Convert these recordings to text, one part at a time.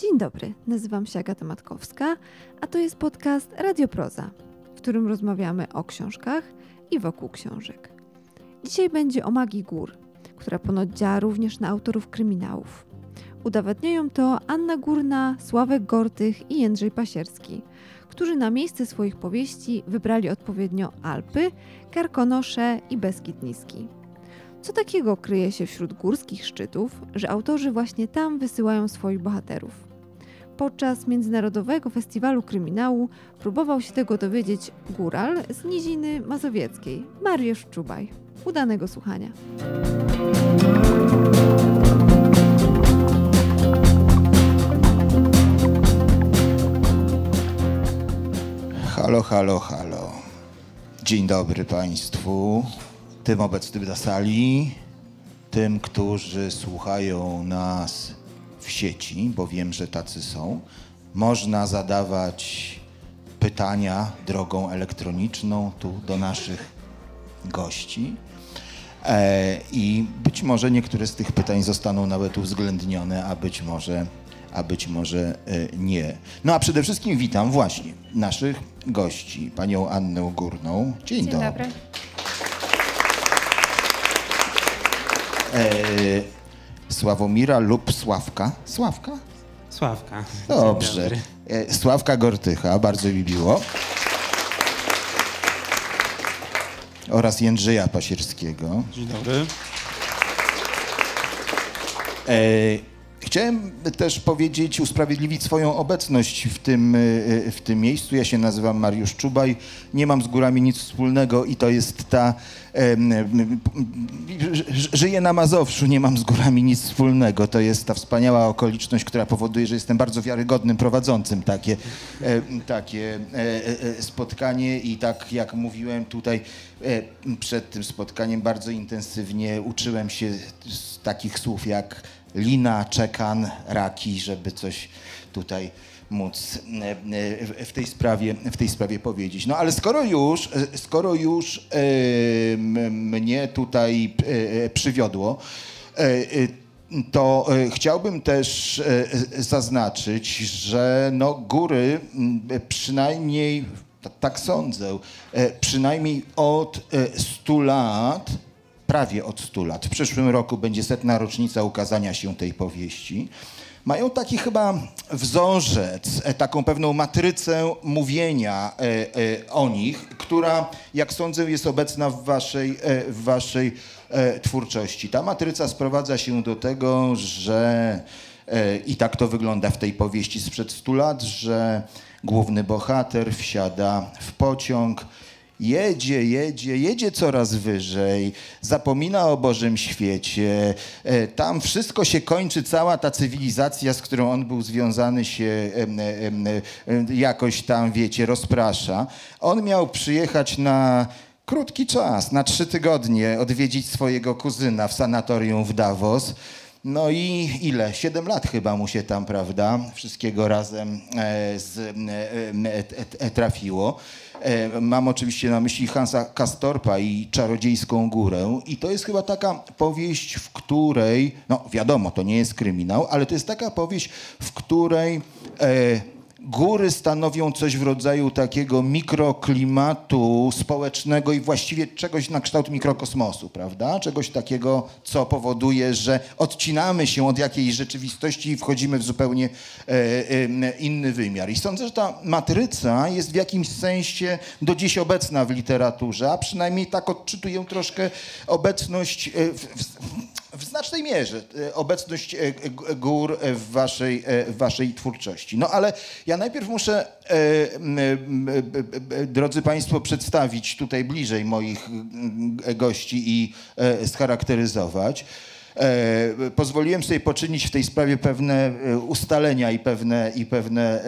Dzień dobry, nazywam się Agata Matkowska, a to jest podcast Radioproza, w którym rozmawiamy o książkach i wokół książek. Dzisiaj będzie o magii gór, która ponoć działa również na autorów kryminałów. Udowadniają to Anna Górna, Sławek Gortych i Jędrzej Pasierski, którzy na miejsce swoich powieści wybrali odpowiednio Alpy, Karkonosze i Beskid Niski. Co takiego kryje się wśród górskich szczytów, że autorzy właśnie tam wysyłają swoich bohaterów? Podczas Międzynarodowego Festiwalu Kryminału próbował się tego dowiedzieć góral z Niziny Mazowieckiej, Mariusz Czubaj. Udanego słuchania. Halo, halo, halo. Dzień dobry Państwu, tym obecnym na sali, tym, którzy słuchają nas w sieci, bo wiem, że tacy są. Można zadawać pytania drogą elektroniczną tu do naszych gości. E, I być może niektóre z tych pytań zostaną nawet uwzględnione, a być może, a być może e, nie. No a przede wszystkim witam właśnie naszych gości, panią Annę Górną. Dzień, Dzień dobry. E, Sławomira lub Sławka. Sławka? Sławka. Dobrze. E, Sławka Gortycha, bardzo mi miło. Oraz Jędrzeja Pasierskiego. Dzień dobry. E, Chciałem też powiedzieć, usprawiedliwić swoją obecność w tym, e, w tym miejscu. Ja się nazywam Mariusz Czubaj, nie mam z górami nic wspólnego i to jest ta. Żyję na Mazowszu, nie mam z górami nic wspólnego. To jest ta wspaniała okoliczność, która powoduje, że jestem bardzo wiarygodnym prowadzącym takie, e, takie e, e, spotkanie i tak jak mówiłem tutaj e, przed tym spotkaniem bardzo intensywnie uczyłem się takich słów jak lina, czekan, raki, żeby coś tutaj móc e, e, w tej sprawie, w tej sprawie powiedzieć. No ale skoro już, e, skoro już mnie tutaj przywiodło, to chciałbym też zaznaczyć, że no, góry przynajmniej, tak sądzę, przynajmniej od e, 100 lat prawie od 100 lat. W przyszłym roku będzie setna rocznica ukazania się tej powieści. Mają taki chyba wzorzec, e, taką pewną matrycę mówienia e, e, o nich, która, jak sądzę, jest obecna w waszej, w waszej twórczości. Ta matryca sprowadza się do tego, że i tak to wygląda w tej powieści sprzed 100 lat, że główny bohater wsiada w pociąg, Jedzie, jedzie, jedzie coraz wyżej, zapomina o Bożym świecie. E, Tam wszystko się kończy, cała ta cywilizacja, z którą on był związany, się em, em, jakoś tam, wiecie, rozprasza. On miał przyjechać na krótki czas, na trzy tygodnie, odwiedzić swojego kuzyna w sanatorium w Davos. No i ile? Siedem lat chyba mu się tam, prawda? Wszystkiego razem e, z, e, e, e, trafiło. E, Mam oczywiście na myśli Hansa Kastorpa i Czarodziejską Górę. I to jest chyba taka powieść, w której, no wiadomo, to nie jest kryminał, ale to jest taka powieść, w której e, góry stanowią coś w rodzaju takiego mikroklimatu społecznego i właściwie czegoś na kształt mikrokosmosu, prawda? Czegoś takiego, co powoduje, że odcinamy się od jakiejś rzeczywistości i wchodzimy w zupełnie e, e, inny wymiar. I sądzę, że ta matryca jest w jakimś sensie do dziś obecna w literaturze, a przynajmniej tak odczytuję troszkę obecność e, w, w, znacznej mierze e, obecność e, gór e, w waszej, w waszej twórczości. No ale ja najpierw muszę, drodzy Państwo, przedstawić tutaj bliżej moich gości i scharakteryzować. Pozwoliłem sobie poczynić w tej sprawie pewne ustalenia i pewne, i pewne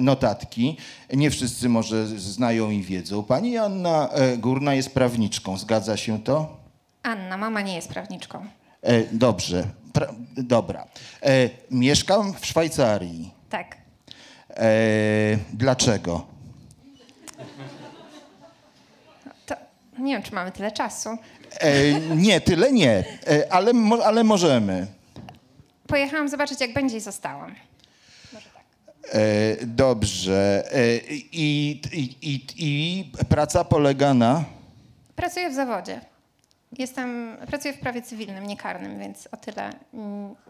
notatki. Nie wszyscy może znają i wiedzą. Pani Joanna e, Górna jest prawniczką, zgadza się to? Anna, mama nie jest prawniczką. E, dobrze, pra, dobra. E, mieszkam w Szwajcarii. Tak. E, dlaczego? To nie wiem, czy mamy tyle czasu. Nie, tyle nie, ale, ale możemy. Pojechałam zobaczyć, jak będzie i zostałam. E, dobrze. E, i, i, i, I praca polega na. Pracuję w zawodzie. Jestem, pracuję w prawie cywilnym, nie karnym, więc o tyle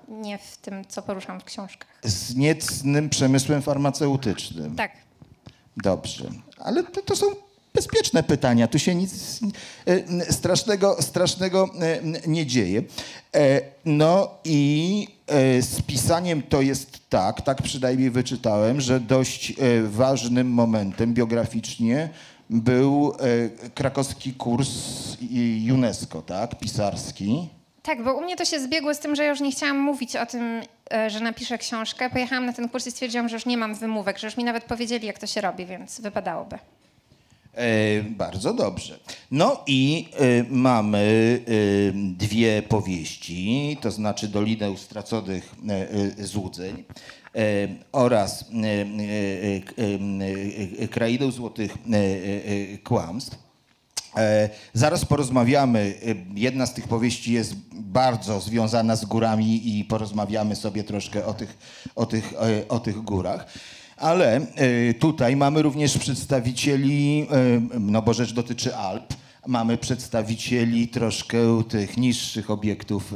nie w tym, co poruszam w książkach. z niecnym przemysłem farmaceutycznym. Tak. Dobrze. Ale to, to są bezpieczne pytania. Tu się nic e, strasznego, strasznego e, nie dzieje. E, No i z pisaniem to jest tak, tak przynajmniej wyczytałem, że dość ważnym momentem biograficznie był e, krakowski kurs UNESCO, tak, pisarski. Tak, bo u mnie to się zbiegło z tym, że ja już nie chciałam mówić o tym, e, że napiszę książkę. Pojechałam na ten kurs i stwierdziłam, że już nie mam wymówek, że już mi nawet powiedzieli, jak to się robi, więc wypadałoby. E, bardzo dobrze. No i e, mamy e, dwie powieści, to znaczy Dolinę Ustraconych e, Złudzeń oraz e, k- e, e, Krainę Złotych Kłamstw. Zaraz porozmawiamy. Jedna z tych powieści jest bardzo związana z górami i porozmawiamy sobie troszkę o tych, o tych, o tych górach. Ale tutaj mamy również przedstawicieli, no bo rzecz dotyczy Alp, mamy przedstawicieli troszkę tych niższych obiektów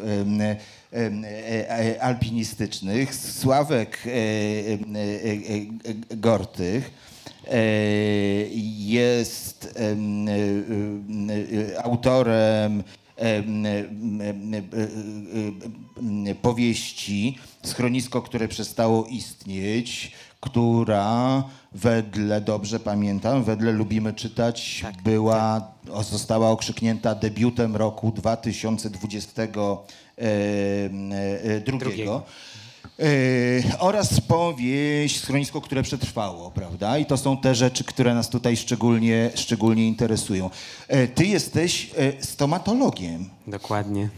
alpinistycznych. Sławek e, e, e, e, Gortych jest em, autorem em, em, em, powieści Schronisko, które przestało istnieć, która wedle, dobrze pamiętam, wedle lubimy czytać, była, o, została okrzyknięta debiutem roku 2022. Drugiego. E, oraz powieść Schronisko, które przetrwało, prawda? I to są te rzeczy, które nas tutaj szczególnie, szczególnie interesują. E, ty jesteś e, stomatologiem. Dokładnie.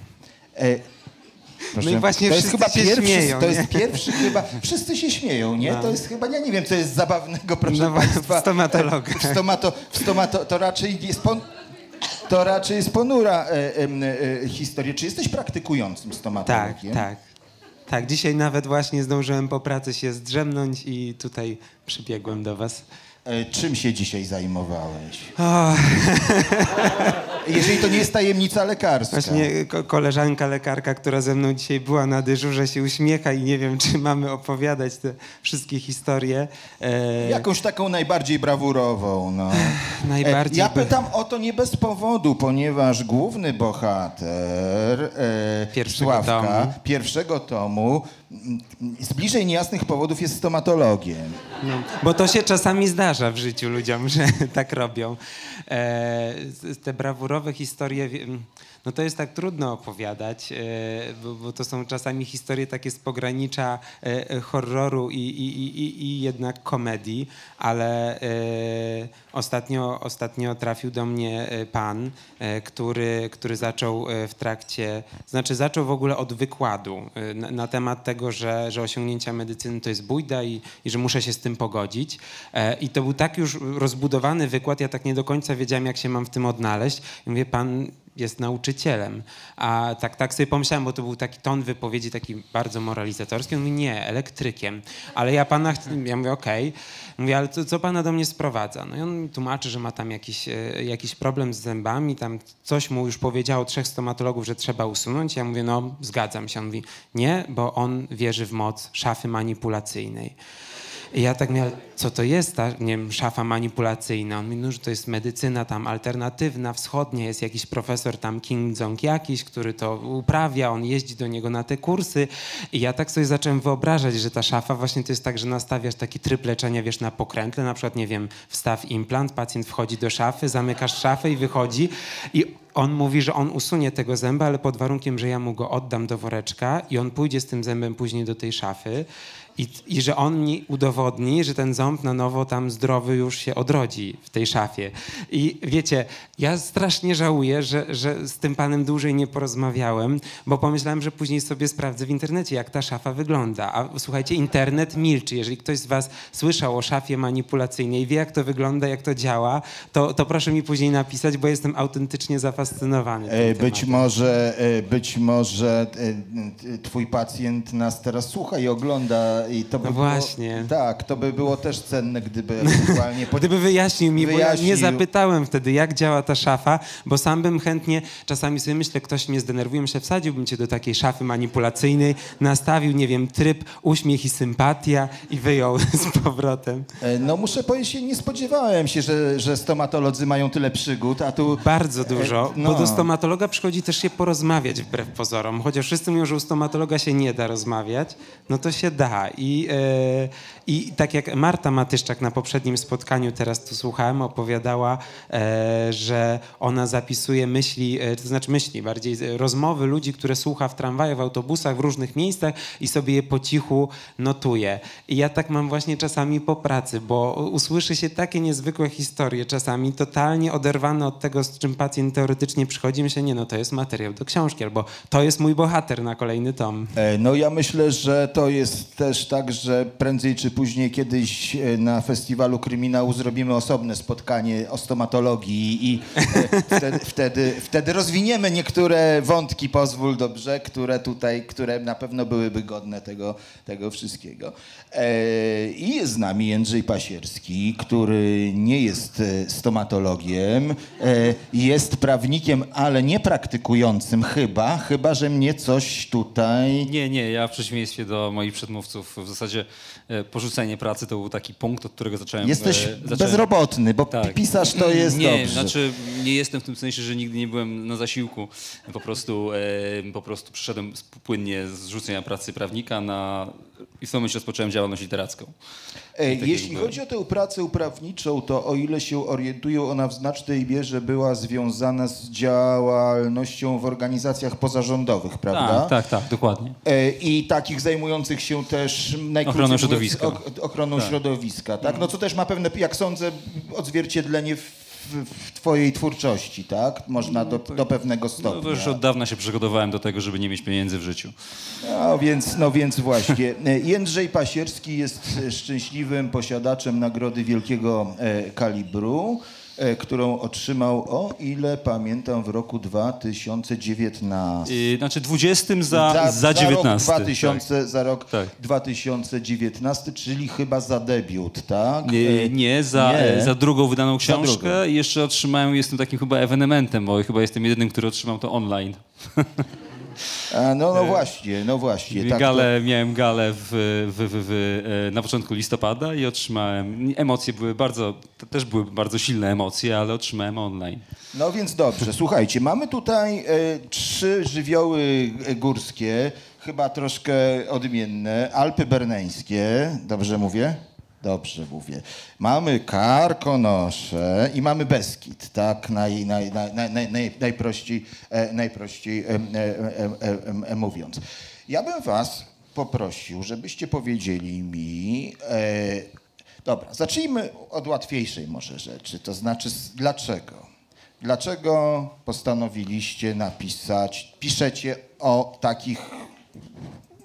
E, proszę, No i właśnie to jest chyba pierwszy, śmieją, To jest pierwszy chyba, wszyscy się śmieją, nie? To jest chyba, ja nie wiem, co jest zabawnego, proszę No, w państwa. stomatologii. W stomato, stomato, to raczej jest pon, to raczej jest ponura e, em, e, historia. Czy jesteś praktykującym Tak, stomatologiem? tak. Tak, dzisiaj nawet właśnie zdążyłem po pracy się zdrzemnąć i tutaj przybiegłem do was. E, Czym się dzisiaj zajmowałeś? O, Jeżeli to nie jest tajemnica lekarska. właśnie ko- koleżanka lekarka, która ze mną dzisiaj była na dyżurze się uśmiecha i nie wiem, czy mamy opowiadać te wszystkie historie. E, Jakąś taką najbardziej brawurową, no. najbardziej Ja by- pytam o to nie bez powodu, ponieważ główny bohater e, Pierwszego Sławka, tomu. pierwszego tomu, z bliżej niejasnych powodów jest stomatologiem. No, bo to się czasami zdarza w życiu ludziom, że tak robią. E, te brawurowe historie, no to jest tak trudno opowiadać, e, bo, bo to są czasami historie takie z pogranicza e, e, horroru i, i, i, i- jednak komedii, ale ostatnio, ostatnio trafił do mnie pan, który, który zaczął w trakcie, znaczy zaczął w ogóle od wykładu na, na temat tego, że, że osiągnięcia medycyny to jest bójda i, i że muszę się z tym pogodzić. I to był tak już rozbudowany wykład, ja tak nie do końca wiedziałem, jak się mam w tym odnaleźć. I mówię, pan jest nauczycielem. A tak, tak sobie pomyślałem, bo to był taki ton wypowiedzi taki bardzo moralizatorski. On mówi, nie, elektrykiem. Ale ja pana, ja mówię, okej. Mówię, ale co, co pana do mnie sprowadza? No i on tłumaczy, że ma tam jakiś, e, jakiś problem z zębami, tam coś mu już powiedziało trzech stomatologów, że trzeba usunąć. Ja mówię, no zgadzam się. On mówi, nie, bo on wierzy w moc szafy manipulacyjnej. I ja tak miałem, co to jest ta, nie wiem, szafa manipulacyjna? On mówi, no, że to jest medycyna tam alternatywna, wschodnia, jest jakiś profesor tam King Jong jakiś, który to uprawia, on jeździ do niego na te kursy. I ja tak sobie zacząłem wyobrażać, że ta szafa właśnie to jest tak, że nastawiasz taki tryb leczenia, wiesz, na pokrętle, na przykład, nie wiem, wstaw implant, pacjent wchodzi do szafy, zamykasz szafę i wychodzi i on mówi, że on usunie tego zęba, ale pod warunkiem, że ja mu go oddam do woreczka i on pójdzie z tym zębem później do tej szafy i, i że on mi udowodni, że ten ząb na nowo tam zdrowy już się odrodzi w tej szafie. I wiecie, ja strasznie żałuję, że, że z tym panem dłużej nie porozmawiałem, bo pomyślałem, że później sobie sprawdzę w internecie, jak ta szafa wygląda. A słuchajcie, internet milczy. Jeżeli ktoś z was słyszał o szafie manipulacyjnej, wie jak to wygląda, jak to działa, to, to proszę mi później napisać, bo jestem autentycznie zafascynowany E, Być tematem. może, e, być może e, twój pacjent nas teraz słucha i ogląda i to by No było, właśnie. Tak, to by było też cenne, gdyby ewentualnie... Gdyby wyjaśnił mi, bo ja nie Wyjaśnił. zapytałem wtedy, jak działa ta szafa, bo sam bym chętnie, czasami sobie myślę, ktoś mnie zdenerwuje, myślę, wsadziłbym cię do takiej szafy manipulacyjnej, nastawił, nie wiem, tryb uśmiech i sympatia i wyjął z powrotem. E, No muszę powiedzieć, nie spodziewałem się, że, że stomatolodzy mają tyle przygód, a tu... Bardzo dużo, E, no. bo do stomatologa przychodzi też się porozmawiać wbrew pozorom. Chociaż wszyscy mówią, że u stomatologa się nie da rozmawiać, no to się da. I, e, i tak jak Marta Matyszczak na poprzednim spotkaniu, teraz tu słuchałem, opowiadała, e, że ona zapisuje myśli, e, to znaczy myśli bardziej, rozmowy ludzi, które słucha w tramwaju, w autobusach, w różnych miejscach i sobie je po cichu notuje. I ja tak mam właśnie czasami po pracy, bo usłyszy się takie niezwykłe historie, czasami totalnie oderwane od tego, z czym pacjent teoretycznie przychodzi. Myślę, nie no, to jest materiał do książki, albo to jest mój bohater na kolejny tom. No ja myślę, że to jest też tak, że prędzej czy później kiedyś e, na festiwalu kryminału zrobimy osobne spotkanie o stomatologii i e, wtedy, wtedy, wtedy rozwiniemy niektóre wątki, pozwól dobrze, które tutaj, które na pewno byłyby godne tego, tego wszystkiego. E, I jest z nami Jędrzej Pasierski, który nie jest stomatologiem, jest prawnikiem, ale nie praktykującym chyba, chyba, że mnie coś tutaj... Nie, nie, ja w przeciwieństwie do moich przedmówców w zasadzie e, porzucenie pracy to był taki punkt, od którego zacząłem... Jesteś e, zacząłem- bezrobotny, bo Tak. pisarz to jest nie, dobrze. znaczy nie jestem w tym sensie, że nigdy nie byłem na zasiłku. Po prostu, e, po prostu przyszedłem z- płynnie z rzucenia pracy prawnika na... i w tym momencie rozpocząłem działalność literacką. E, Jeśli chodzi o tę pracę uprawniczą, to o ile się orientuję, ona w znacznej mierze była związana z działalnością w organizacjach pozarządowych, prawda? Tak, tak, tak, dokładnie. E, I takich zajmujących się też Ochroną środowiska. ochroną Tak. środowiska, tak? No co też ma pewne, jak sądzę, odzwierciedlenie w, w, w twojej twórczości, tak? Można do, do pewnego No, stopnia. to już od dawna się przygotowałem do tego, żeby nie mieć pieniędzy w życiu. No więc, no więc właśnie. Jędrzej Pasierski jest szczęśliwym posiadaczem nagrody wielkiego e, kalibru, którą otrzymał, o ile pamiętam, w roku 2019. Yy, znaczy 20 za, za, 19. Rok 2000, Za rok Tak. 2019, czyli chyba za debiut, tak? Nie, E, nie, za, nie. e, za drugą wydaną Za książkę drugą. jeszcze otrzymałem, jestem takim chyba ewenementem, bo chyba jestem jedynym, który otrzymał to online. A, no, no właśnie, no właśnie. Tak, to- galę, Miałem galę w, w, w, e, na początku listopada i otrzymałem, emocje były bardzo, to też były bardzo silne emocje, ale otrzymałem online. No więc dobrze, słuchajcie, mamy tutaj e, trzy żywioły e, górskie, chyba troszkę odmienne. Alpy berneńskie, dobrze mówię? Dobrze mówię. Mamy Karkonosze i mamy Beskid, tak naj, naj, naj, naj, naj, naj, najprościej, e, e, e, e, e, e, mówiąc. Ja bym was poprosił, żebyście powiedzieli mi... E, dobra, zacznijmy od łatwiejszej może rzeczy, to znaczy dlaczego? Dlaczego postanowiliście napisać, piszecie o takich,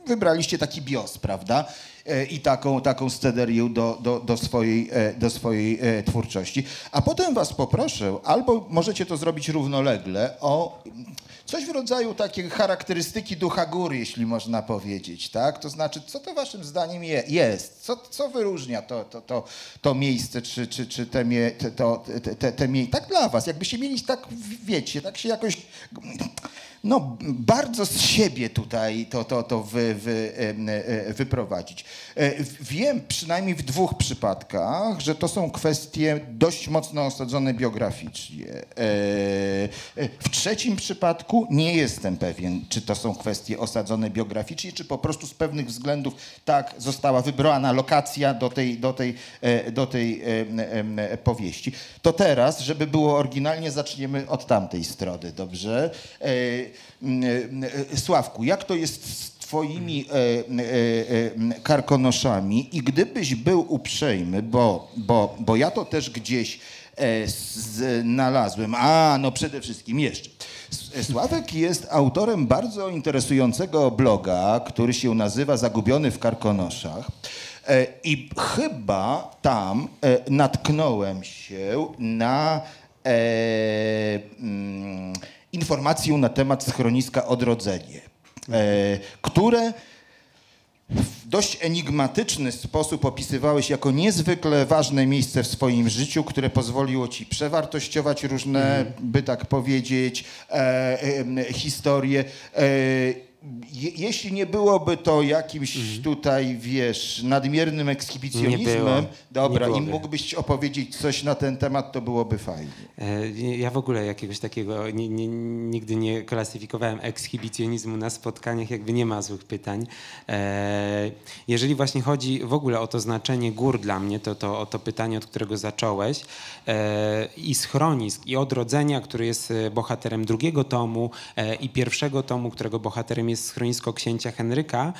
wybraliście taki bios, prawda? E, I taką, taką scederię do, do, do swojej, e, do swojej e, twórczości. A potem was poproszę, albo możecie to zrobić równolegle, o coś w rodzaju takiej charakterystyki ducha góry, jeśli można powiedzieć, tak? To znaczy, co to waszym zdaniem je, jest? Co, co wyróżnia to, to, to, to miejsce, czy, czy, czy te, mie, te, to, te, te, te. Tak dla was, jakbyście mieli tak, wiecie, tak się jakoś no, bardzo z siebie tutaj to, to, to wy, wy, e, wyprowadzić. E, Wiem przynajmniej w dwóch przypadkach, że to są kwestie dość mocno osadzone biograficznie. E, W trzecim przypadku nie jestem pewien, czy to są kwestie osadzone biograficznie, czy po prostu z pewnych względów tak została wybrana lokacja do tej, do tej, do tej powieści. To teraz, żeby było oryginalnie, zaczniemy od tamtej strony, dobrze? E, e, Sławku, jak to jest z twoimi e, e, e, karkonoszami i gdybyś był uprzejmy, bo, bo, bo ja to też gdzieś e, znalazłem, a no przede wszystkim jeszcze. Sławek jest autorem bardzo interesującego bloga, który się nazywa Zagubiony w Karkonoszach. E, I chyba tam e, natknąłem się na mm, informację na temat schroniska Odrodzenie, e, które w dość enigmatyczny sposób opisywałeś jako niezwykle ważne miejsce w swoim życiu, które pozwoliło ci przewartościować różne, by tak powiedzieć, e, e, historie. E, je, jeśli nie byłoby to jakimś tutaj, wiesz, nadmiernym ekshibicjonizmem, dobra, i mógłbyś opowiedzieć coś na ten temat, to byłoby fajnie. E, Ja w ogóle jakiegoś takiego nie, nie, nigdy nie klasyfikowałem ekshibicjonizmu na spotkaniach, jakby nie ma złych pytań. E, Jeżeli właśnie chodzi w ogóle o to znaczenie gór dla mnie, to, to o to pytanie, od którego zacząłeś, e, i schronisk, i odrodzenia, który jest bohaterem drugiego tomu i pierwszego tomu, którego bohaterem jest schronisko księcia Henryka,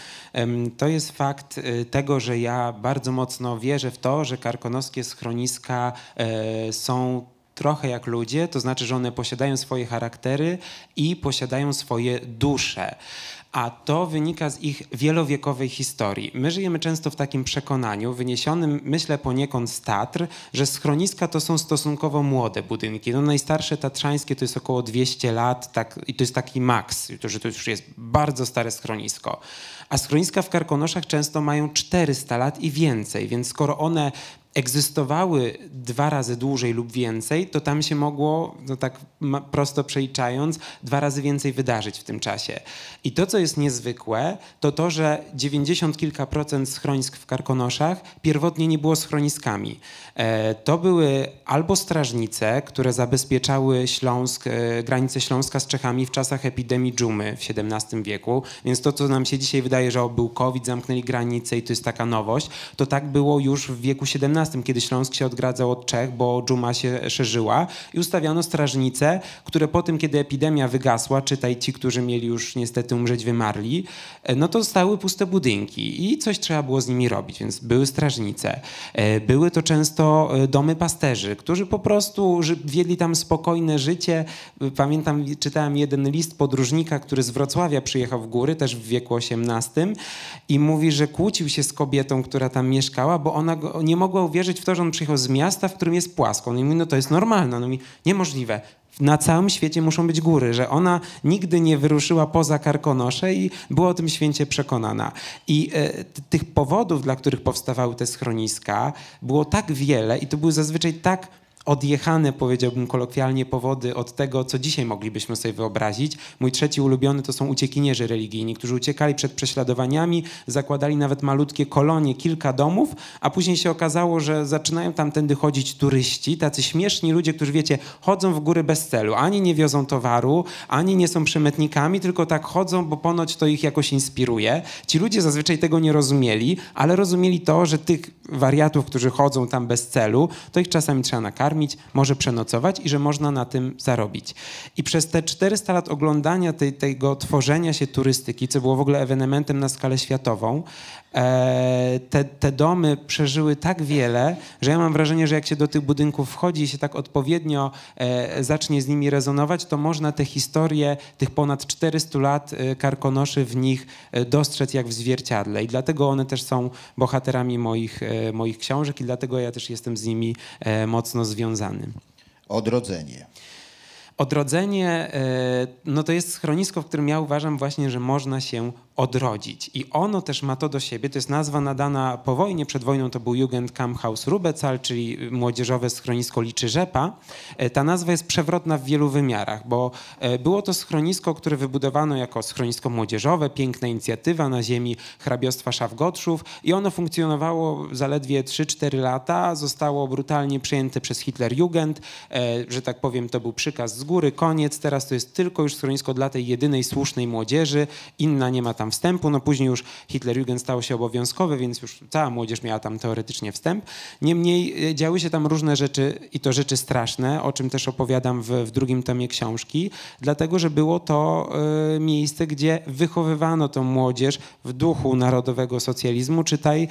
to jest fakt e, tego, że ja bardzo mocno wierzę w to, że karkonoskie schroniska e, są trochę jak ludzie, to znaczy, że one posiadają swoje charaktery i posiadają swoje dusze. A to wynika z ich wielowiekowej historii. My żyjemy często w takim przekonaniu, wyniesionym, myślę, poniekąd z Tatr, że schroniska to są stosunkowo młode budynki. No, najstarsze tatrzańskie to jest około 200 lat tak, i to jest taki maks, że to już jest bardzo stare schronisko. A schroniska w Karkonoszach często mają 400 lat i więcej, więc skoro one egzystowały dwa razy dłużej lub więcej, to tam się mogło, no tak prosto przeliczając, dwa razy więcej wydarzyć w tym czasie. I to, co jest niezwykłe, to to, że 90 kilka procent schronisk w Karkonoszach pierwotnie nie było schroniskami. E, to były albo strażnice, które zabezpieczały Śląsk, e, granice Śląska z Czechami w czasach epidemii dżumy w XVII wieku, więc to, co nam się dzisiaj wydaje, że o, był COVID, zamknęli granice i to jest taka nowość, to tak było już w wieku XVII, kiedy Śląsk się odgradzał od Czech, bo dżuma się szerzyła i ustawiano strażnice, które po tym, kiedy epidemia wygasła, czytaj ci, którzy mieli już niestety umrzeć, wymarli, e, no to stały puste budynki i coś trzeba było z nimi robić, więc były strażnice. E, Były to często e, domy pasterzy, którzy po prostu wiedli tam spokojne życie. Pamiętam, czytałem jeden list podróżnika, który z Wrocławia przyjechał w góry, też w wieku XVIII i mówi, że kłócił się z kobietą, która tam mieszkała, bo ona nie mogła uwierzyć w to, że on przyjechał z miasta, w którym jest płasko. On mówi, no to jest normalne. On mówi, niemożliwe. Na całym świecie muszą być góry, że ona nigdy nie wyruszyła poza Karkonosze i była o tym święcie przekonana. I t- tych powodów, dla których powstawały te schroniska, było tak wiele i to były zazwyczaj tak odjechane, powiedziałbym kolokwialnie, powody od tego, co dzisiaj moglibyśmy sobie wyobrazić. Mój trzeci ulubiony to są uciekinierzy religijni, którzy uciekali przed prześladowaniami, zakładali nawet malutkie kolonie, kilka domów, a później się okazało, że zaczynają tamtędy chodzić turyści, tacy śmieszni ludzie, którzy, wiecie, chodzą w góry bez celu. Ani nie wiozą towaru, ani nie są przemytnikami, tylko tak chodzą, bo ponoć to ich jakoś inspiruje. Ci ludzie zazwyczaj tego nie rozumieli, ale rozumieli to, że tych wariatów, którzy chodzą tam bez celu, to ich czasami trzeba nakarmić, może przenocować i że można na tym zarobić. I przez te 400 lat oglądania tej, tego tworzenia się turystyki, co było w ogóle ewenementem na skalę światową, te, te domy przeżyły tak wiele, że ja mam wrażenie, że jak się do tych budynków wchodzi i się tak odpowiednio e, zacznie z nimi rezonować, to można te historie tych ponad 400 lat e, karkonoszy w nich e, dostrzec jak w zwierciadle. I dlatego one też są bohaterami moich, e, moich książek i dlatego ja też jestem z nimi e, mocno związany. Odrodzenie. Odrodzenie, e, no to jest schronisko, w którym ja uważam właśnie, że można się odrodzić. I ono też ma to do siebie, to jest nazwa nadana po wojnie, przed wojną to był Jugendkampfhaus Rubecal, czyli młodzieżowe schronisko Liczy Rzepa. E, Ta nazwa jest przewrotna w wielu wymiarach, bo e, było to schronisko, które wybudowano jako schronisko młodzieżowe, piękna inicjatywa na ziemi hrabiostwa Szafgotrzów i ono funkcjonowało zaledwie 3-4 lata, zostało brutalnie przejęte przez Hitlerjugend, e, że tak powiem, to był przykaz z góry, koniec, teraz to jest tylko już schronisko dla tej jedynej słusznej młodzieży, inna nie ma tam wstępu, no później już Hitlerjugend stało się obowiązkowe, więc już cała młodzież miała tam teoretycznie wstęp. Niemniej e, działy się tam różne rzeczy i to rzeczy straszne, o czym też opowiadam w, w drugim tomie książki, dlatego, że było to e, miejsce, gdzie wychowywano tą młodzież w duchu narodowego socjalizmu, czytaj,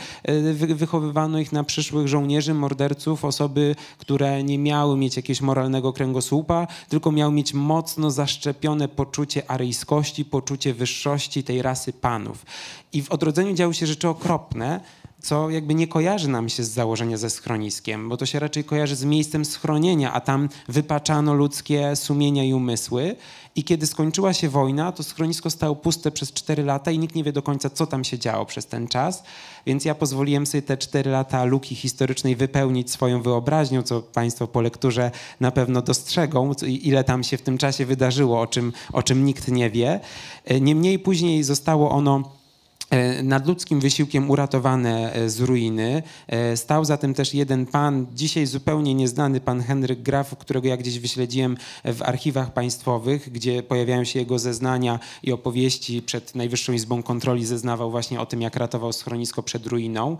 wy, wychowywano ich na przyszłych żołnierzy, morderców, osoby, które nie miały mieć jakiegoś moralnego kręgosłupa, tylko miały mieć mocno zaszczepione poczucie aryjskości, poczucie wyższości tej rasy panów. I w odrodzeniu działy się rzeczy okropne, co jakby nie kojarzy nam się z założenia ze schroniskiem, bo to się raczej kojarzy z miejscem schronienia, a tam wypaczano ludzkie sumienia i umysły. I kiedy skończyła się wojna, to schronisko stało puste przez 4 lata i nikt nie wie do końca, co tam się działo przez ten czas. Więc ja pozwoliłem sobie te 4 lata luki historycznej wypełnić swoją wyobraźnią, co Państwo po lekturze na pewno dostrzegą, ile tam się w tym czasie wydarzyło, o czym, o czym nikt nie wie. Niemniej później zostało ono E, nadludzkim wysiłkiem uratowane e, z ruiny. E, stał za tym też jeden pan, dzisiaj zupełnie nieznany pan Henryk Graf, którego ja gdzieś wyśledziłem w archiwach państwowych, gdzie pojawiają się jego zeznania i opowieści przed Najwyższą Izbą Kontroli. Zeznawał właśnie o tym, jak ratował schronisko przed ruiną.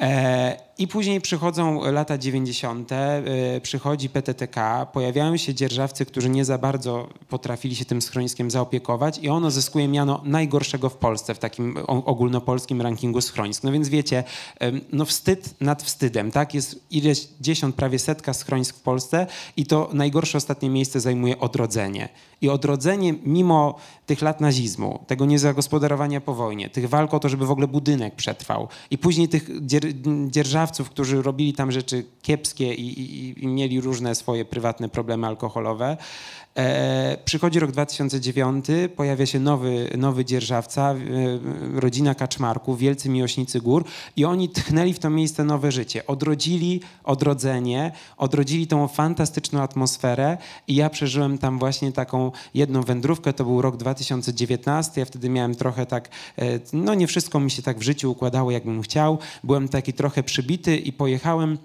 E, I później przychodzą lata 90., e, przychodzi PTTK, pojawiają się dzierżawcy, którzy nie za bardzo potrafili się tym schroniskiem zaopiekować i ono zyskuje miano najgorszego w Polsce w takim ogólnopolskim rankingu schronisk. No więc wiecie, no wstyd nad wstydem, tak? Jest ileś dziesiąt, prawie setka schronisk w Polsce i to najgorsze ostatnie miejsce zajmuje odrodzenie. I odrodzenie mimo tych lat nazizmu, tego niezagospodarowania po wojnie, tych walk o to, żeby w ogóle budynek przetrwał i później tych dzierżawców, którzy robili tam rzeczy kiepskie i, i, i mieli różne swoje prywatne problemy alkoholowe, E, przychodzi rok 2009, pojawia się nowy, nowy dzierżawca, e, rodzina Kaczmarków, wielcy miłośnicy gór i oni tchnęli w to miejsce nowe życie. Odrodzili odrodzenie, odrodzili tą fantastyczną atmosferę i ja przeżyłem tam właśnie taką jedną wędrówkę, to był rok 2019, ja wtedy miałem trochę tak, e, no nie wszystko mi się tak w życiu układało, jakbym chciał, byłem taki trochę przybity i pojechałem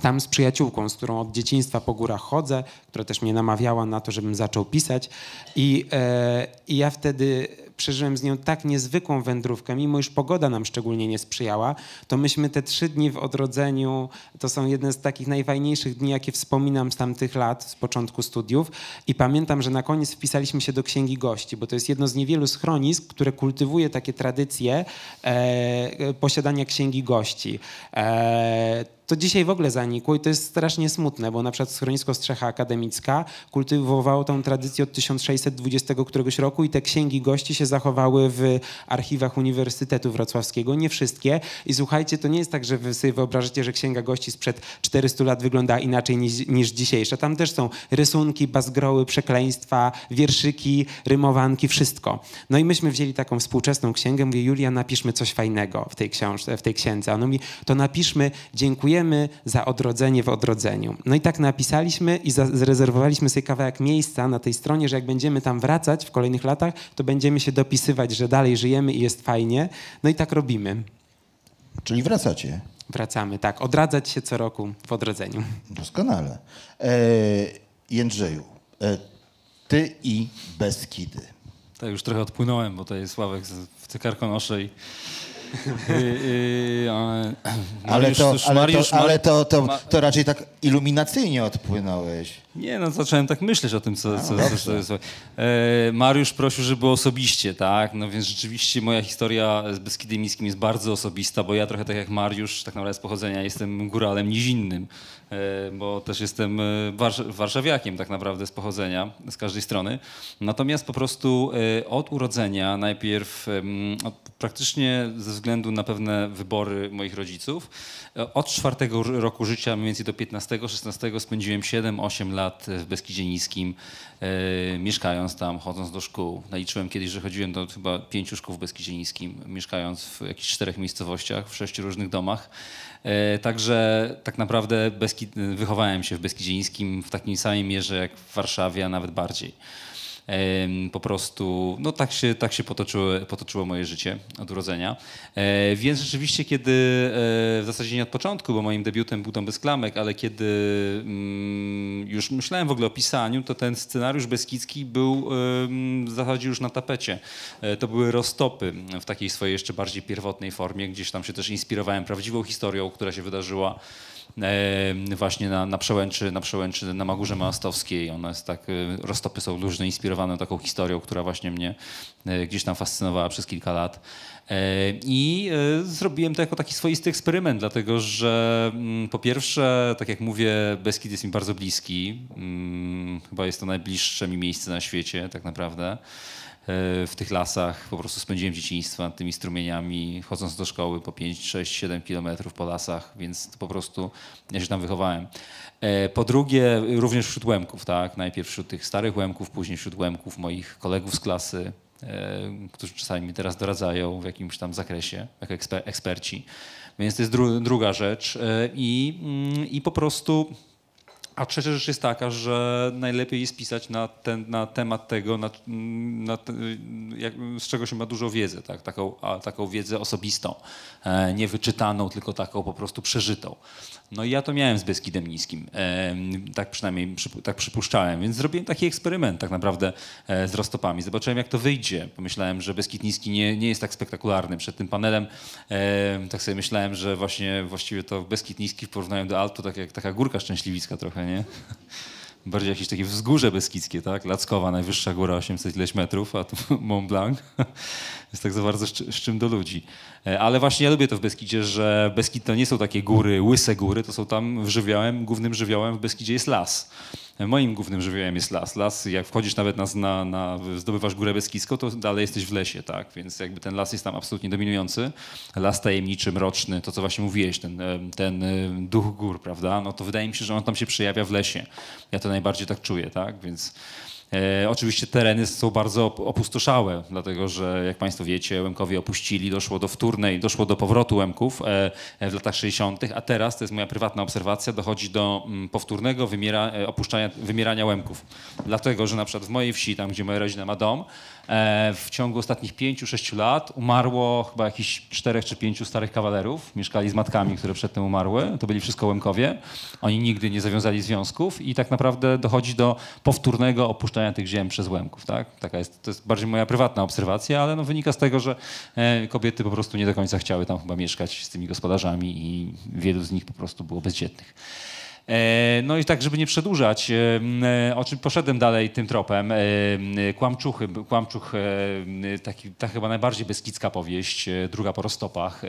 tam z przyjaciółką, z którą od dzieciństwa po górach chodzę, która też mnie namawiała na to, żebym zaczął pisać. I, e, i ja wtedy przeżyłem z nią tak niezwykłą wędrówkę, mimo iż pogoda nam szczególnie nie sprzyjała, to myśmy te trzy dni w odrodzeniu, to są jedne z takich najfajniejszych dni, jakie wspominam z tamtych lat, z początku studiów. I pamiętam, że na koniec wpisaliśmy się do Księgi Gości, bo to jest jedno z niewielu schronisk, które kultywuje takie tradycje e, posiadania Księgi Gości. E, to dzisiaj w ogóle zanikło i to jest strasznie smutne, bo na przykład schronisko Strzecha Akademicka kultywowało tą tradycję od 1620 któregoś roku i te księgi gości się zachowały w archiwach Uniwersytetu Wrocławskiego. Nie wszystkie. I słuchajcie, to nie jest tak, że wy sobie wyobrażacie, że księga gości sprzed 400 lat wygląda inaczej niż, niż dzisiejsza. Tam też są rysunki, bazgroły, przekleństwa, wierszyki, rymowanki, wszystko. No i myśmy wzięli taką współczesną księgę. Mówię, Julia, napiszmy coś fajnego w tej książce, w tej księdze. A on mówi, to napiszmy, dziękujemy za odrodzenie w odrodzeniu. No i tak napisaliśmy i zarezerwowaliśmy sobie kawałek miejsca na tej stronie, że jak będziemy tam wracać w kolejnych latach, to będziemy się dopisywać, że dalej żyjemy i jest fajnie. No i tak robimy. Czyli wracacie? Wracamy, tak. Odradzać się co roku w odrodzeniu. Doskonale. E, Jędrzeju, e, ty i Beskidy. Tak, już trochę odpłynąłem, bo to jest Sławek w Cykarkonosze i ale, to, ale, to, ale to, to, to raczej tak iluminacyjnie odpłynąłeś. Nie, no zacząłem tak myśleć o tym, co, co, co, co jest. E, Mariusz prosił, żeby osobiście, tak? No więc rzeczywiście moja historia z Beskidem Niskim jest bardzo osobista, bo ja trochę tak jak Mariusz, tak naprawdę z pochodzenia jestem góralem nizinnym, e, bo też jestem e, warsz warszawiakiem tak naprawdę z pochodzenia, z każdej strony. Natomiast po prostu e, od urodzenia najpierw od, praktycznie ze względu na pewne wybory moich rodziców, e, od czwartego roku życia mniej więcej do 15-16 spędziłem 7-8 lat w Beskidzie Niskim, e, mieszkając tam, chodząc do szkół. Naliczyłem kiedyś, że chodziłem do chyba pięciu szkół w Beskidzie Niskim, mieszkając w jakichś czterech miejscowościach, w sześciu różnych domach. E, także tak naprawdę Beskid, wychowałem się w Beskidzie Niskim w takim samym mierze jak w Warszawie, a nawet bardziej po prostu, no tak się, tak się potoczyło, potoczyło moje życie od urodzenia. E, więc rzeczywiście, kiedy e, w zasadzie nie od początku, bo moim debiutem był Dom bez klamek, ale kiedy mm, już myślałem w ogóle o pisaniu, to ten scenariusz Beskidzki był w zasadzie już na tapecie. E, to były roztopy w takiej swojej jeszcze bardziej pierwotnej formie. Gdzieś tam się też inspirowałem prawdziwą historią, która się wydarzyła właśnie na, na, przełęczy, na przełęczy na Magórze Małostowskiej. Ona jest tak, e, roztopy są luźne, inspirowane taką historią, która właśnie mnie e, gdzieś tam fascynowała przez kilka lat. E, I zrobiłem to jako taki swoisty eksperyment, dlatego że mm, po pierwsze, tak jak mówię, Beskid jest mi bardzo bliski. Mm, chyba jest to najbliższe mi miejsce na świecie, tak naprawdę. W tych lasach. Po prostu spędziłem dzieciństwo nad tymi strumieniami, chodząc do szkoły po 5, 6, 7 kilometrów po lasach, więc po prostu ja się tam wychowałem. E, po drugie, również wśród Łemków, tak? Najpierw wśród tych starych Łemków, później wśród Łemków, moich kolegów z klasy, e, którzy czasami mi teraz doradzają w jakimś tam zakresie, jako eksper eksperci. Więc to jest dru druga rzecz. E, I, mm, I po prostu a trzecia rzecz jest taka, że najlepiej jest pisać na, ten, na temat tego, na, na jak, z czego się ma dużo wiedzy, tak? taką, a, taką wiedzę osobistą, nie wyczytaną, tylko taką po prostu przeżytą. No i ja to miałem z Beskidem Niskim, e, tak przynajmniej tak przypuszczałem, więc zrobiłem taki eksperyment tak naprawdę e, z roztopami. Zobaczyłem jak to wyjdzie. Pomyślałem, że Beskid Niski nie, nie jest tak spektakularny. Przed tym panelem e, tak sobie myślałem, że właśnie właściwie to Beskid Niski w porównaniu do Altu tak jak taka górka szczęśliwicka trochę, nie? Bardziej jakieś takie wzgórze beskidzkie, tak? Lackowa, najwyższa góra, 800 ileś metrów, a tu Mont Blanc. jest tak za bardzo z, czym do ludzi. E, ale właśnie ja lubię to w Beskidzie, że Beskid to nie są takie góry, łyse góry, to są tam żywiołem, głównym żywiołem w Beskidzie jest las. Moim głównym żywiołem jest las. Las, jak wchodzisz nawet na, na, na zdobywasz Górę Beskidzką, to dalej jesteś w lesie, tak? Więc jakby ten las jest tam absolutnie dominujący. Las tajemniczy, mroczny, to co właśnie mówiłeś, ten, ten duch gór, prawda? No to wydaje mi się, że on tam się przejawia w lesie. Ja to najbardziej tak czuję, tak? Więc E, oczywiście tereny są bardzo opustoszałe, dlatego że jak Państwo wiecie, Łemkowie opuścili, doszło do wtórnej, doszło do powrotu Łemków e, e w latach 60., a teraz, to jest moja prywatna obserwacja, dochodzi do m, mm, powtórnego wymiera, e, opuszczania, wymierania Łemków. Dlatego, że na przykład w mojej wsi, tam gdzie moja rodzina ma dom, w ciągu ostatnich pięciu, sześciu lat umarło chyba jakichś czterech czy pięciu starych kawalerów. Mieszkali z matkami, które przedtem umarły. To byli wszystko Łemkowie. Oni nigdy nie zawiązali związków i tak naprawdę dochodzi do powtórnego opuszczania tych ziem przez Łemków. Tak? Taka jest, to jest bardziej moja prywatna obserwacja, ale no wynika z tego, że e, kobiety po prostu nie do końca chciały tam chyba mieszkać z tymi gospodarzami i wielu z nich po prostu było bezdzietnych. E, no i tak, żeby nie przedłużać, e, o czym poszedłem dalej tym tropem, e, Kłamczuchy, Kłamczuch, taki, ta chyba najbardziej beskidzka powieść, druga po roztopach,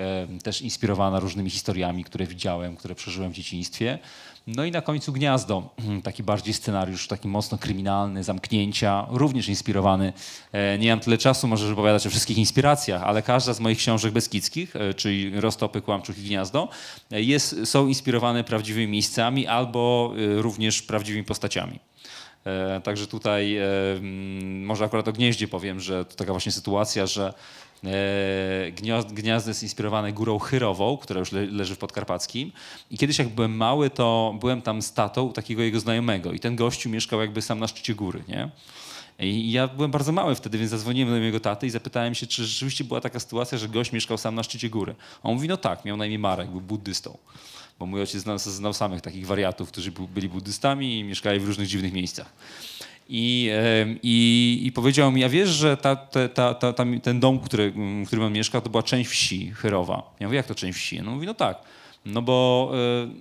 też inspirowana różnymi historiami, które widziałem, które przeżyłem w dzieciństwie. No i na końcu Gniazdo, taki bardziej scenariusz, taki mocno kryminalny, zamknięcia, również inspirowany. E, nie mam tyle czasu, może żeby opowiadać o wszystkich inspiracjach, ale każda z moich książek beskidzkich, e, czyli Roztopy, Kłamczuch i Gniazdo, e, jest, są inspirowane prawdziwymi miejscami albo również prawdziwymi postaciami. Także tutaj może akurat o Gnieździe powiem, że to taka właśnie sytuacja, że gniazdo jest inspirowane górą Chyrową, która już leży w Podkarpackim. I kiedyś jak byłem mały, to byłem tam z tatą takiego jego znajomego i ten gościu mieszkał jakby sam na szczycie góry, nie? I ja byłem bardzo mały wtedy, więc zadzwoniłem do mojego taty i zapytałem się, czy rzeczywiście była taka sytuacja, że gość mieszkał sam na szczycie góry. A on mówi, no tak, miał na imię Marek, był buddystą. Bo mój ojciec znał, znał samych takich wariatów, którzy byli buddystami i mieszkali w różnych dziwnych miejscach. I, i, I powiedział mi, a wiesz, że ta, ta, ta, ten dom, który, w którym on mieszka, to była część wsi Chyrowa. Ja mówię, jak to część wsi? No mówi, no tak. No bo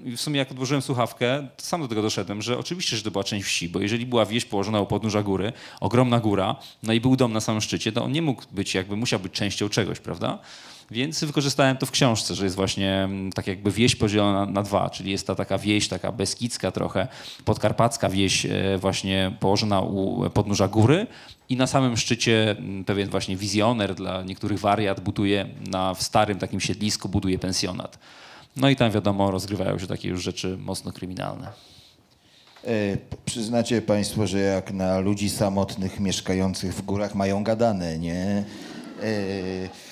y, w sumie jak odłożyłem słuchawkę, sam do tego doszedłem, że oczywiście, że to była część wsi, bo jeżeli była wieś położona u podnóża góry, ogromna góra, no i był dom na samym szczycie, to on nie mógł być, jakby musiał być częścią czegoś, prawda? Więc wykorzystałem to w książce, że jest właśnie mm, tak jakby wieś podzielona na, dwa, czyli jest ta taka wieś, taka beskidzka trochę, podkarpacka wieś e, właśnie położona u podnóża góry i na samym szczycie mm, pewien właśnie wizjoner dla niektórych wariat buduje na, w starym takim siedlisku buduje pensjonat. No i tam wiadomo rozgrywają się takie już rzeczy mocno kryminalne. E, przyznacie Państwo, że jak na ludzi samotnych mieszkających w górach mają gadane, nie? E,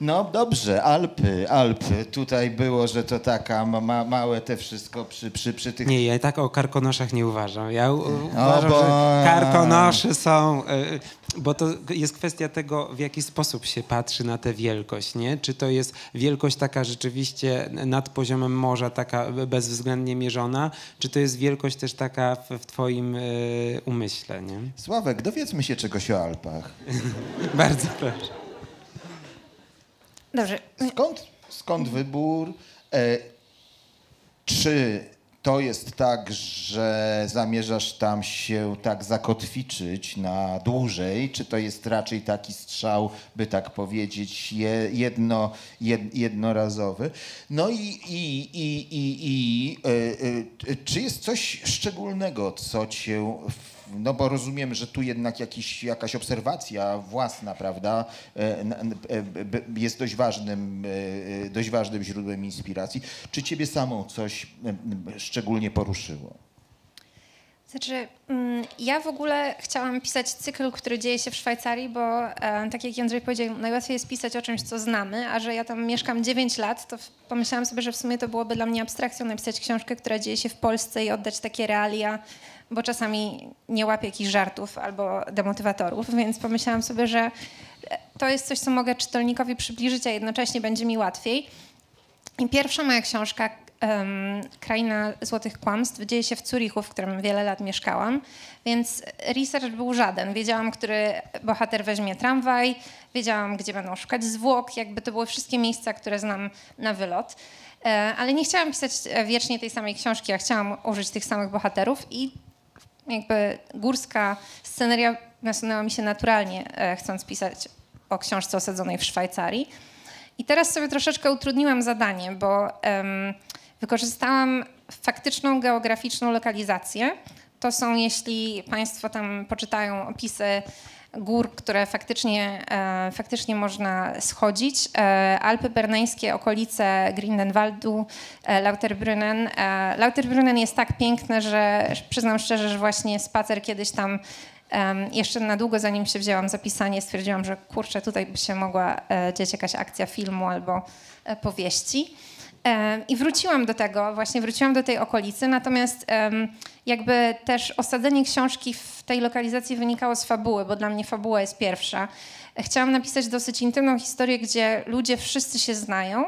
no dobrze, Alpy, Alpy. Tutaj było, że to taka ma, małe te wszystko przy, przy, przy tych... Nie, ja tak o karkonoszach nie uważam. Ja uważam, bo... że karkonosze są... Y, bo to jest kwestia tego, w jaki sposób się patrzy na tę wielkość, nie? Czy to jest wielkość taka rzeczywiście nad poziomem morza, taka bezwzględnie mierzona, czy to jest wielkość też taka w, w twoim y, umyśle, nie? Sławek, dowiedzmy się czegoś o Alpach. Bardzo proszę. Dobrze. Skąd, skąd wybór? E, czy to jest tak, że zamierzasz tam się tak zakotwiczyć na dłużej, czy to jest raczej taki strzał, by tak powiedzieć, jedno, jed, jednorazowy? No i, i, i, i, i e, e, czy jest coś szczególnego, co cię No bo rozumiem, że tu jednak jakiś, jakaś obserwacja własna, prawda, e, e, jest dość ważnym, e, dość ważnym źródłem inspiracji. Czy ciebie samą coś szczególnie poruszyło? Znaczy, mm, ja w ogóle chciałam pisać cykl, który dzieje się w Szwajcarii, bo tak jak Jędrzej powiedział, najłatwiej jest pisać o czymś, co znamy, a że ja tam mieszkam 9 lat, to pomyślałam sobie, że w sumie to byłoby dla mnie abstrakcją napisać książkę, która dzieje się w Polsce i oddać takie realia, bo czasami nie łapię jakichś żartów albo demotywatorów, więc pomyślałam sobie, że to jest coś, co mogę czytelnikowi przybliżyć, a jednocześnie będzie mi łatwiej. I pierwsza moja książka, Kraina Złotych Kłamstw, dzieje się w Zurichu, w którym wiele lat mieszkałam, więc research był żaden. Wiedziałam, który bohater weźmie tramwaj, wiedziałam, gdzie będą szukać zwłok, jakby to były wszystkie miejsca, które znam na wylot. E, Ale nie chciałam pisać wiecznie tej samej książki, ja chciałam użyć tych samych bohaterów i jakby górska sceneria nasunęła mi się naturalnie, e, chcąc pisać o książce osadzonej w Szwajcarii. I teraz sobie troszeczkę utrudniłam zadanie, bo em, wykorzystałam faktyczną geograficzną lokalizację. To są, jeśli Państwo tam poczytają opisy gór, które faktycznie, e, faktycznie można schodzić. E, Alpy Berneńskie, okolice Grindenwaldu, e, Lauterbrunnen. Lauterbrunnen jest tak piękne, że przyznam szczerze, że właśnie spacer kiedyś tam jeszcze na długo, zanim się wzięłam za pisanie, stwierdziłam, że kurczę, tutaj by się mogła e, dziać jakaś akcja filmu albo powieści. I wróciłam do tego, właśnie wróciłam do tej okolicy, natomiast jakby też osadzenie książki w tej lokalizacji wynikało z fabuły, bo dla mnie fabuła jest pierwsza. Chciałam napisać dosyć intymną historię, gdzie ludzie wszyscy się znają,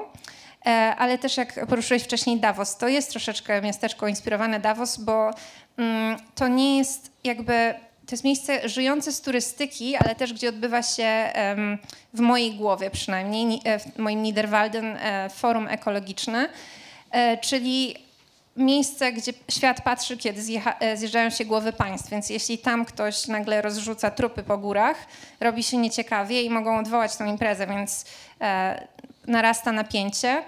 E, ale też jak poruszyłeś wcześniej Davos, to jest troszeczkę miasteczko inspirowane Davos, bo mm, to nie jest jakby, to jest miejsce żyjące z turystyki, ale też gdzie odbywa się w mojej głowie przynajmniej, ni- e, w moim Niederwalden e, forum ekologiczne, e, czyli miejsce, gdzie świat patrzy, kiedy zjeżdżają się głowy państw. Więc jeśli tam ktoś nagle rozrzuca trupy po górach, robi się nieciekawie i mogą odwołać tą imprezę, więc narasta napięcie.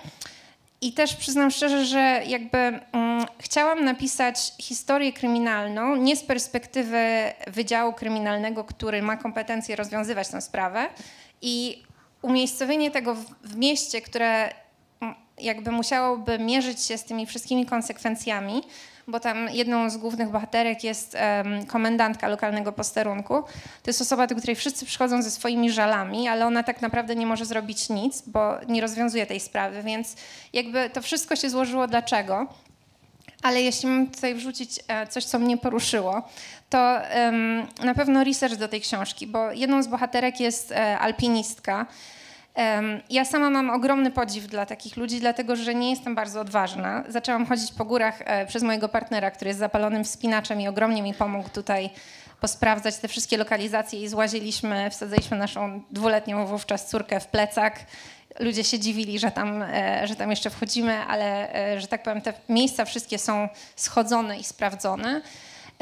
I też przyznam szczerze, że jakby mm, chciałam napisać historię kryminalną nie z perspektywy Wydziału Kryminalnego, który ma kompetencje rozwiązywać tę sprawę. I umiejscowienie tego w, w mieście, które mm, jakby musiałoby mierzyć się z tymi wszystkimi konsekwencjami, bo tam jedną z głównych bohaterek jest komendantka lokalnego posterunku. To jest osoba, do której wszyscy przychodzą ze swoimi żalami, ale ona tak naprawdę nie może zrobić nic, bo nie rozwiązuje tej sprawy, więc jakby to wszystko się złożyło dlaczego. Ale jeśli mam tutaj wrzucić e, coś, co mnie poruszyło, to na pewno research do tej książki, bo jedną z bohaterek jest e, alpinistka. Ja sama mam ogromny podziw dla takich ludzi, dlatego że nie jestem bardzo odważna. Zaczęłam chodzić po górach e, przez mojego partnera, który jest zapalonym wspinaczem i ogromnie mi pomógł tutaj posprawdzać te wszystkie lokalizacje i złaziliśmy, wsadziliśmy naszą dwuletnią wówczas córkę w plecak. Ludzie się dziwili, że tam, e, że tam jeszcze wchodzimy, ale e, że tak powiem, te miejsca wszystkie są schodzone i sprawdzone.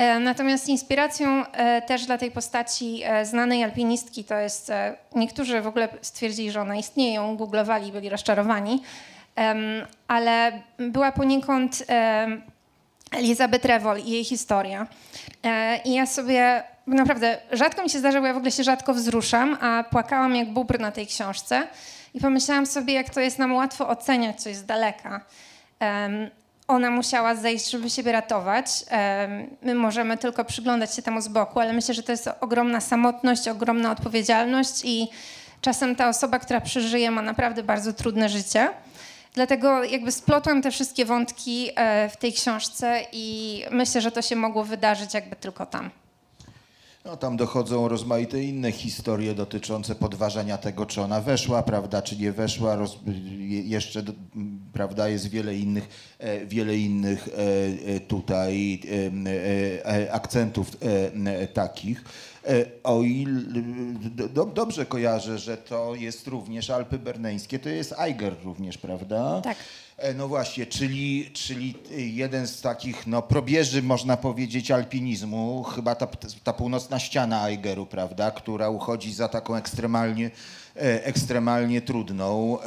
E, Natomiast inspiracją e, też dla tej postaci e, znanej alpinistki to jest, niektórzy w ogóle stwierdzili, że ona istnieje, ją googlowali, byli rozczarowani, ale była poniekąd Elizabeth Revol i jej historia. I ja sobie naprawdę rzadko mi się zdarza, bo ja w ogóle się rzadko wzruszam, a płakałam jak bubr na tej książce i pomyślałam sobie, jak to jest nam łatwo oceniać coś z daleka. Ona musiała zejść, żeby siebie ratować. My możemy tylko przyglądać się temu z boku, ale myślę, że to jest ogromna samotność, ogromna odpowiedzialność i czasem ta osoba, która przeżyje, ma naprawdę bardzo trudne życie. Dlatego jakby splotłam te wszystkie wątki e, w tej książce i myślę, że to się mogło wydarzyć jakby tylko tam. No, tam dochodzą rozmaite inne historie dotyczące podważania tego, czy ona weszła, prawda, czy nie weszła. Roz, je- jeszcze, prawda, jest wiele innych, e, wiele innych e, e, tutaj akcentów takich. O ile do, dobrze kojarzę, że to jest również Alpy Berneńskie, to jest Eiger również, prawda? Tak. E, No właśnie, czyli, czyli jeden z takich no, probierzy, można powiedzieć, alpinizmu, chyba ta, ta północna ściana Eigeru, prawda, która uchodzi za taką ekstremalnie, e, ekstremalnie trudną e,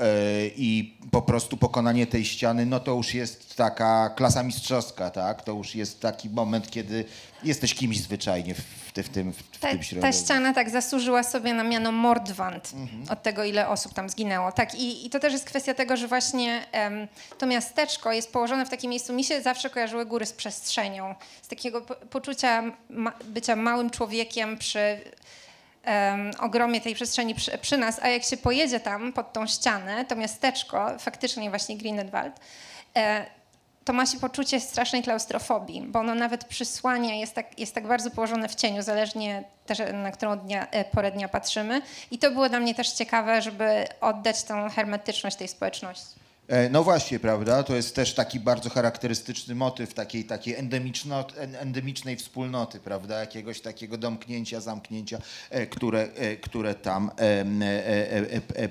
i po prostu pokonanie tej ściany, no to już jest taka klasa mistrzowska, tak? To już jest taki moment, kiedy jesteś kimś zwyczajnie w, w, tym, w, Ta, tym ta środowisku. ściana tak zasłużyła sobie na miano Mordwand Mhm. od tego, ile osób tam zginęło. Tak, i, i to też jest kwestia tego, że właśnie em, to miasteczko jest położone w takim miejscu. Mi się zawsze kojarzyły góry z przestrzenią, z takiego po, poczucia ma, bycia małym człowiekiem przy ogromie tej przestrzeni przy, przy nas, a jak się pojedzie tam pod tą ścianę, to miasteczko, faktycznie właśnie Grindelwald, e, to ma się poczucie strasznej klaustrofobii, bo ono nawet przysłania, jest tak, jest tak bardzo położone w cieniu, zależnie też na którą dnia, e, porę dnia patrzymy. I to było dla mnie też ciekawe, żeby oddać tą hermetyczność tej społeczności. E, No właśnie, prawda? To jest też taki bardzo charakterystyczny motyw takiej, takiej endemicznej wspólnoty, prawda? Jakiegoś takiego domknięcia, zamknięcia, e, które, e, które tam e, e, e, e, e,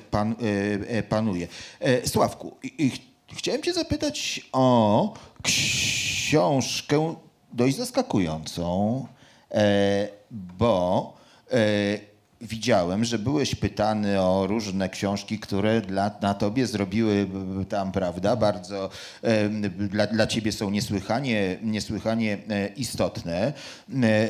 e, panuje. E, Sławku, i- i ch- chciałem cię zapytać o książkę dość zaskakującą, e, bo e, widziałem, że byłeś pytany o różne książki, które dla, na tobie zrobiły tam, prawda, bardzo dla, dla ciebie są niesłychanie, niesłychanie e, istotne.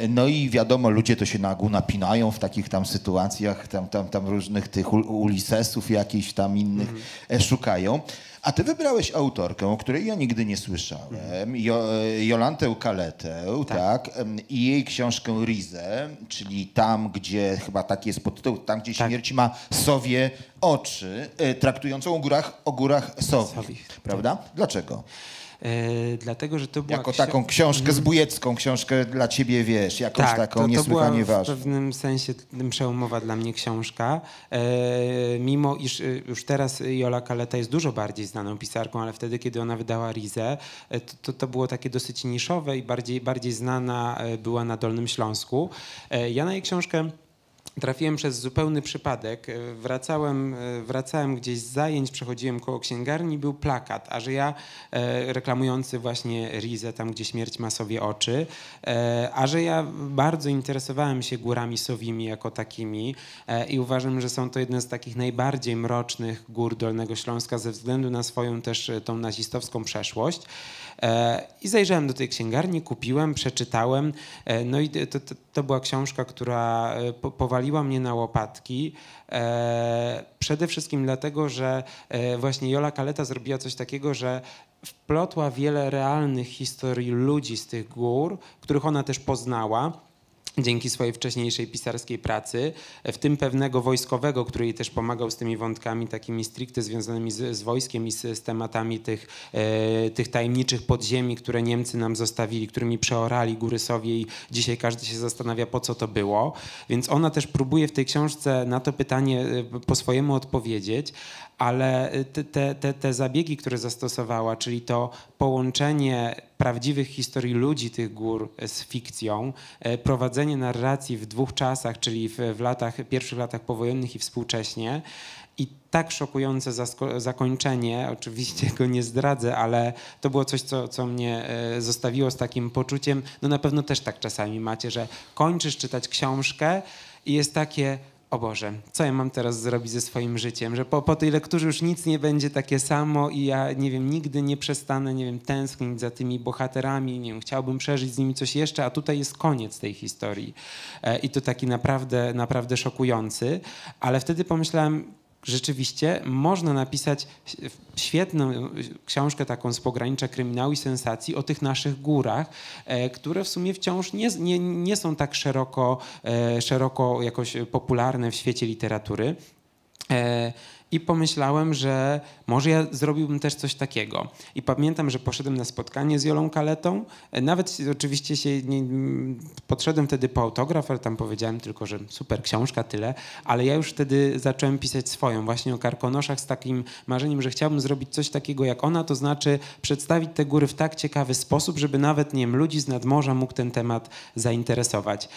No i wiadomo, ludzie to się na ogół napinają w takich tam sytuacjach, tam, tam, tam różnych tych ul- Ulisesów jakichś tam innych e, szukają. A ty wybrałeś autorkę, o której ja nigdy nie słyszałem, jo, e, Jolantę Kaletę, tak. em, i jej książkę Rizę, czyli tam, gdzie, chyba taki jest podtytuł, tam, gdzie Tak. śmierć ma sowie oczy, e, traktującą o górach, o górach sowi, Sowi, prawda? Dlaczego? E, dlatego, że to była Jako taką książkę zbójecką, książkę dla ciebie, wiesz, jakąś tak, taką to, to niesłychanie była ważną. w pewnym sensie przełomowa dla mnie książka. E, mimo iż e, już teraz Jola Kaleta jest dużo bardziej znaną pisarką, ale wtedy, kiedy ona wydała Rizę, to, to, to było takie dosyć niszowe i bardziej, bardziej znana była na Dolnym Śląsku. Ja na jej książkę Trafiłem przez zupełny przypadek. E, Wracałem, e, wracałem gdzieś z zajęć, przechodziłem koło księgarni, był plakat, a że ja e, reklamujący właśnie Rizę, tam gdzie śmierć ma sobie oczy, a że ja bardzo interesowałem się górami sowimi jako takimi i uważam, że są to jedne z takich najbardziej mrocznych gór Dolnego Śląska ze względu na swoją też tą nazistowską przeszłość. E, I zajrzałem do tej księgarni, kupiłem, przeczytałem. E, No i to, to, to była książka, która e, po- powaliła mnie na łopatki. Przede wszystkim dlatego, że właśnie Jola Kaleta zrobiła coś takiego, że wplotła wiele realnych historii ludzi z tych gór, których ona też poznała dzięki swojej wcześniejszej pisarskiej pracy, w tym pewnego wojskowego, który jej też pomagał z tymi wątkami takimi stricte związanymi z, z wojskiem i z, z tematami tych, e, tych tajemniczych podziemi, które Niemcy nam zostawili, którymi przeorali góry Sowie i dzisiaj każdy się zastanawia, po co to było. Więc ona też próbuje w tej książce na to pytanie e, po swojemu odpowiedzieć, ale te, te, te zabiegi, które zastosowała, czyli to połączenie prawdziwych historii ludzi tych gór z fikcją, e, prowadzenie narracji w dwóch czasach, czyli w, w latach, pierwszych latach powojennych i współcześnie. I tak szokujące zakończenie, oczywiście go nie zdradzę, ale to było coś, co, co mnie e, zostawiło z takim poczuciem, no na pewno też tak czasami macie, że kończysz czytać książkę i jest takie, o Boże, co ja mam teraz zrobić ze swoim życiem, że po, po tej lekturze już nic nie będzie takie samo i ja, nie wiem, nigdy nie przestanę, nie wiem, tęsknić za tymi bohaterami, nie wiem, chciałbym przeżyć z nimi coś jeszcze, a tutaj jest koniec tej historii. E, I to taki naprawdę, naprawdę szokujący, ale wtedy pomyślałem, rzeczywiście można napisać świetną książkę taką z pogranicza kryminału i sensacji o tych naszych górach, e, które w sumie wciąż nie, nie, nie są tak szeroko, e, szeroko jakoś popularne w świecie literatury. E, I pomyślałem, że może ja zrobiłbym też coś takiego. I pamiętam, że poszedłem na spotkanie z Jolą Kaletą. E, Nawet oczywiście się nie, podszedłem wtedy po autograf, ale tam powiedziałem tylko, że super książka, tyle. Ale ja już wtedy zacząłem pisać swoją, właśnie o karkonoszach z takim marzeniem, że chciałbym zrobić coś takiego jak ona, to znaczy przedstawić te góry w tak ciekawy sposób, żeby nawet, nie wiem, ludzi z nadmorza mógł ten temat zainteresować.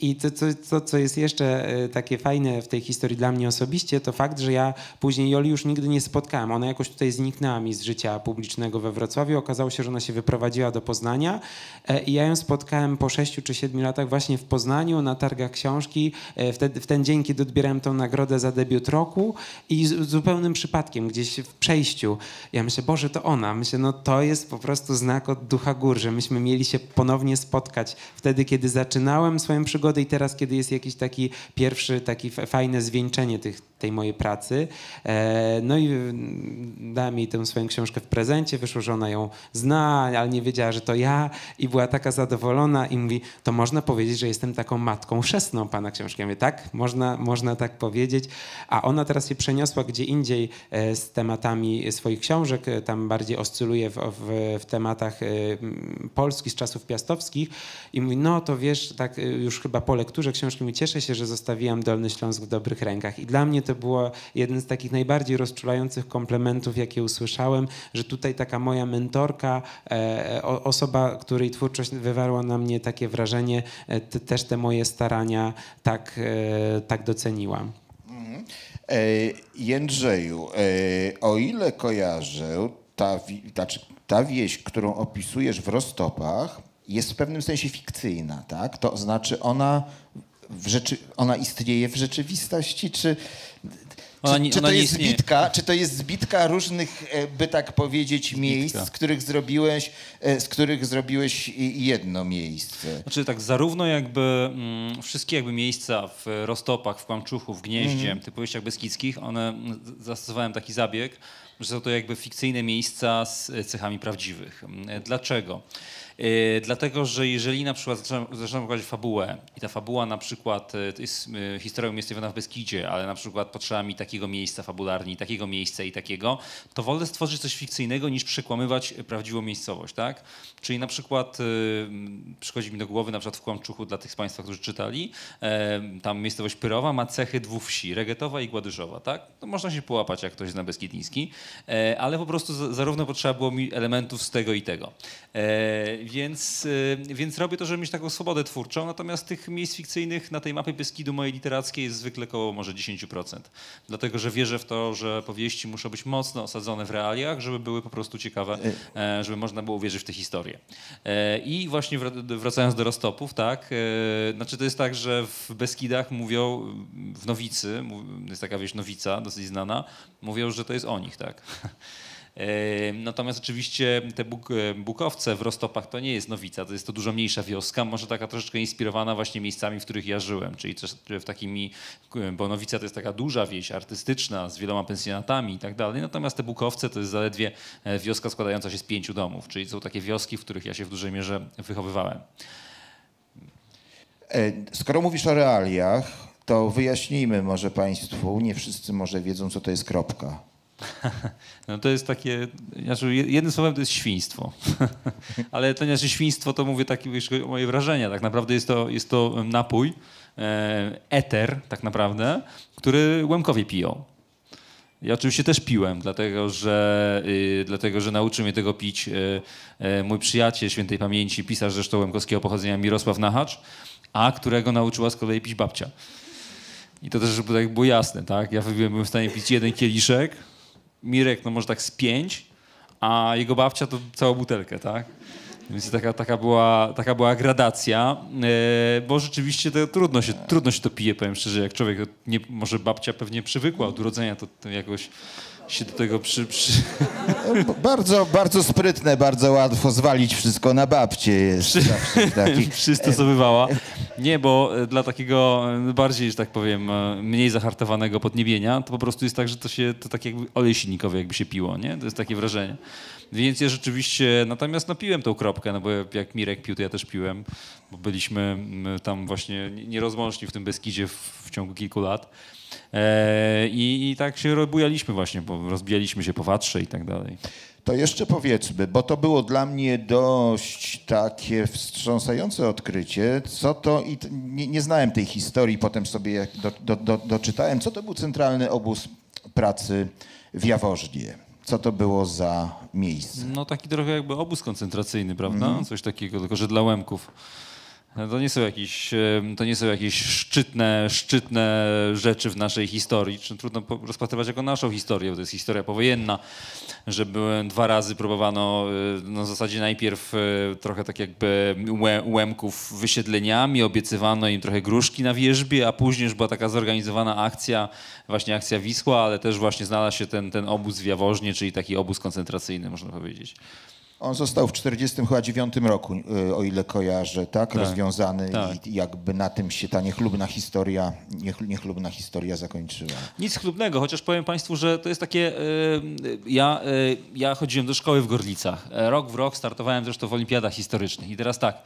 I to, to, to, co jest jeszcze e, takie fajne w tej historii dla mnie osobiście, to fakt, że ja później Joli już nigdy nie spotkałem. Ona jakoś tutaj zniknęła mi z życia publicznego we Wrocławiu. Okazało się, że ona się wyprowadziła do Poznania e, i ja ją spotkałem po sześciu czy siedmiu latach właśnie w Poznaniu na targach książki. E, Wtedy, w ten dzień, kiedy odbierałem tą nagrodę za debiut roku i z, zupełnym przypadkiem gdzieś w przejściu. Ja myślę, Boże, to ona. Myślę, no to jest po prostu znak od ducha gór, że myśmy mieli się ponownie spotkać wtedy, kiedy zaczynałem swoją przygodę i teraz, kiedy jest jakiś taki pierwszy, taki fa- fajne zwieńczenie tych, tej mojej pracy. E, no i dałem jej tę swoją książkę w prezencie, wyszło, że ona ją zna, ale nie wiedziała, że to ja i była taka zadowolona i mówi, to można powiedzieć, że jestem taką matką chrzestną pana książki. Ja mówię, tak, można, można tak powiedzieć. A ona teraz się przeniosła gdzie indziej e, z tematami swoich książek, e, tam bardziej oscyluje w, w, w tematach Polski z czasów piastowskich i mówi, no to wiesz, tak już chyba po lekturze książki mi cieszę się, że zostawiłam Dolny Śląsk w dobrych rękach. I dla mnie to było jeden z takich najbardziej rozczulających komplementów, jakie usłyszałem, że tutaj taka moja mentorka, e, osoba, której twórczość wywarła na mnie takie wrażenie, e, te, też te moje starania tak, e, tak doceniłam. E, Jędrzeju, o ile kojarzę, ta, znaczy, ta wieś, którą opisujesz w Rostopach, jest w pewnym sensie fikcyjna, tak? To znaczy ona, w rzeczy, ona istnieje w rzeczywistości, czy, czy, nie- czy ona to jest istnieje. zbitka, czy to jest zbitka różnych, e, by tak powiedzieć, miejsc, z których zrobiłeś, e, z których zrobiłeś jedno miejsce? Znaczy tak, zarówno jakby mm, wszystkie jakby miejsca w Rostopach, w Kłamczuchu, w Gnieździe, Mhm. tych powieściach beskidzkich, one mm, zastosowałem taki zabieg, że są to jakby fikcyjne miejsca z cechami prawdziwych. Mm, Dlaczego? E, Dlatego, że jeżeli na przykład zaczynam, zaczynam prowadzić fabułę i ta fabuła na przykład to jest e, historia umiejscowiona w Beskidzie, ale na przykład potrzeba mi takiego miejsca fabularnie, i takiego miejsca i takiego, to wolę stworzyć coś fikcyjnego niż przekłamywać prawdziwą miejscowość, tak? Czyli na przykład przychodzi mi do głowy na przykład w Kłamczuchu dla tych z Państwa, którzy czytali, tam miejscowość Pyrowa ma cechy dwóch wsi, Regetowa i Gładyżowa, tak? To można się połapać, jak ktoś zna Beskidziński, e, ale po prostu za- zarówno potrzeba było mi elementów z tego i tego. E, więc, e, więc robię to, żeby mieć taką swobodę twórczą, natomiast tych miejsc fikcyjnych na tej mapie Beskidu mojej literackiej jest zwykle około może 10%. Dlatego, że wierzę w to, że powieści muszą być mocno osadzone w realiach, żeby były po prostu ciekawe, e, żeby można było uwierzyć w tę historię. E, I właśnie wr- wracając do Rostopów, tak, e, znaczy to jest tak, że w Beskidach mówią, w Nowicy, jest taka wieś Nowica, dosyć znana, mówią, że to jest o nich, tak. E, Natomiast oczywiście te e, Bukowce w Rostopach to nie jest Nowica, to jest to dużo mniejsza wioska, może taka troszeczkę inspirowana właśnie miejscami, w których ja żyłem, czyli też w takimi, bo Nowica to jest taka duża wieś artystyczna z wieloma pensjonatami i tak dalej, natomiast te Bukowce to jest zaledwie e, wioska składająca się z pięciu domów, czyli są takie wioski, w których ja się w dużej mierze wychowywałem. E, Skoro mówisz o realiach, to wyjaśnijmy może Państwu, nie wszyscy może wiedzą, co to jest kropka. No to jest takie, znaczy jednym słowem to jest świństwo. Ale to nie znaczy świństwo, to mówię takie moje wrażenia. Tak naprawdę jest to, jest to napój, e, eter tak naprawdę, który Łemkowie piją. Ja oczywiście też piłem, dlatego że, y, dlatego, że nauczył mnie tego pić y, y, mój przyjaciel świętej pamięci, pisarz zresztą łemkowskiego pochodzenia Mirosław Nachacz, a którego nauczyła z kolei pić babcia. I to też, żeby tak było jasne, tak? Ja byłem w stanie pić jeden kieliszek, Mirek no może tak z pięć, a jego babcia to całą butelkę, tak? Więc taka, taka, była, taka była gradacja, e, bo rzeczywiście to trudno się, trudno się to pije, powiem szczerze, jak człowiek, nie, może babcia pewnie przywykła od urodzenia, to, to jakoś się do tego przy... przy Bardzo, bardzo sprytne, bardzo łatwo zwalić wszystko na babcie jest. zawsze taki. przystosowywała. Nie, bo e, dla takiego e, bardziej, że tak powiem, e, mniej zahartowanego podniebienia, to po prostu jest tak, że to się, to tak jakby olej silnikowy jakby się piło, nie? To jest takie wrażenie. Więc ja rzeczywiście, natomiast no piłem tą kropkę, no bo jak Mirek pił, to ja też piłem, bo byliśmy tam właśnie nierozłączni w tym Beskidzie w, w ciągu kilku lat. E, i, I tak się bujaliśmy właśnie, bo rozbijaliśmy się po watrze i tak dalej. To jeszcze powiedzmy, bo to było dla mnie dość takie wstrząsające odkrycie, co to, i nie, nie znałem tej historii, potem sobie do, do, do, doczytałem, co to był centralny obóz pracy w Jaworznie. Co to było za miejsce? No taki trochę jakby obóz koncentracyjny, prawda? Coś takiego, tylko że dla Łemków. To nie są jakieś, to nie są jakieś szczytne, szczytne rzeczy w naszej historii. Trudno rozpatrywać jako naszą historię, bo to jest historia powojenna, że byłem dwa razy próbowano e, na zasadzie najpierw e, trochę tak jakby łe- łemków wysiedleniami, obiecywano im trochę gruszki na wierzbie, a później już była taka zorganizowana akcja, właśnie akcja Wisła, ale też właśnie znalazł się ten, ten obóz w Jaworznie, czyli taki obóz koncentracyjny, można powiedzieć. On został w 49 roku, y, o ile kojarzę, tak? Rozwiązany tak. i jakby na tym się ta niechlubna historia, niech, niechlubna historia zakończyła. Nic chlubnego, chociaż powiem Państwu, że to jest takie. y, ja, y, ja chodziłem do szkoły w Gorlicach. E, Rok w rok startowałem zresztą w olimpiadach historycznych. I teraz tak,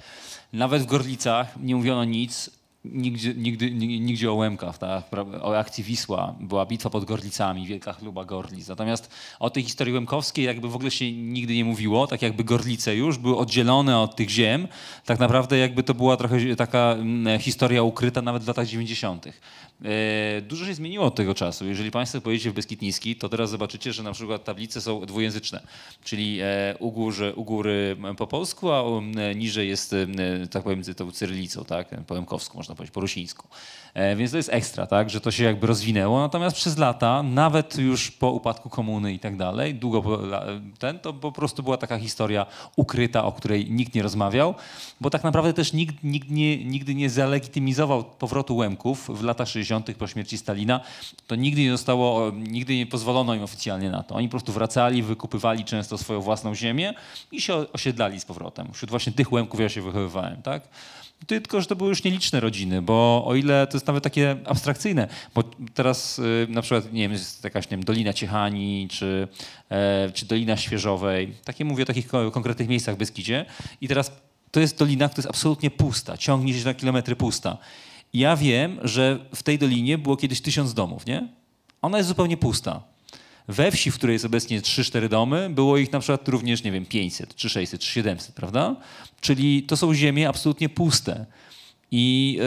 nawet w Gorlicach nie mówiono nic. Nigdzie, nigdy, ni- nigdzie o Łemkach, tak? O akcji Wisła. Była bitwa pod Gorlicami, wielka chluba Gorlic. Natomiast o tej historii łemkowskiej jakby w ogóle się nigdy nie mówiło, tak jakby Gorlice już były oddzielone od tych ziem. Tak naprawdę jakby to była trochę taka mm, historia ukryta nawet w latach 90. E, Dużo się zmieniło od tego czasu. Jeżeli Państwo pojedziecie w Beskid Niski, to teraz zobaczycie, że na przykład tablice są dwujęzyczne, czyli e, u, górze, u góry po polsku, a niżej jest, m, tak powiem, tą cyrylicą, tak, po łemkowsku, można powiedzieć, po rusińsku. E, Więc to jest ekstra, tak, że to się jakby rozwinęło. Natomiast przez lata, nawet już po upadku komuny i tak dalej, długo ten, to po prostu była taka historia ukryta, o której nikt nie rozmawiał, bo tak naprawdę też nikt, nikt nie, nigdy nie zalegitymizował powrotu Łemków w latach 60. po śmierci Stalina. To nigdy nie zostało, nigdy nie pozwolono im oficjalnie na to. Oni po prostu wracali, wykupywali często swoją własną ziemię i się osiedlali z powrotem. Wśród właśnie tych Łemków ja się wychowywałem, tak? Tylko, że to były już nieliczne rodziny, bo o ile to jest nawet takie abstrakcyjne, bo teraz y, na przykład, nie wiem, jest jakaś nie wiem, Dolina Ciechani, czy, e, czy Dolina Świeżowej, takie mówię o takich ko- konkretnych miejscach w Beskidzie i teraz to jest dolina, która jest absolutnie pusta, ciągnie się na kilometry pusta. I ja wiem, że w tej dolinie było kiedyś tysiąc domów, nie? Ona jest zupełnie pusta. We wsi, w której jest obecnie 3-4 domy, było ich na przykład również, nie wiem, 500, czy 600, czy 700, prawda? Czyli to są ziemie absolutnie puste. I e,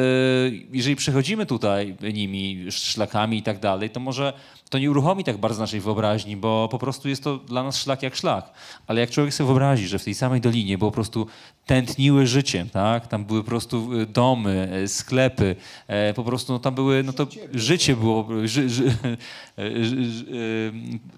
jeżeli przechodzimy tutaj nimi, szlakami i tak dalej, to może to nie uruchomi tak bardzo naszej wyobraźni, bo po prostu jest to dla nas szlak jak szlak. Ale jak człowiek sobie wyobrazi, że w tej samej dolinie było po prostu tętniły życiem, tak? Tam były po prostu e, domy, e, sklepy, e, po prostu no, tam były, no to życie było, ży, ży,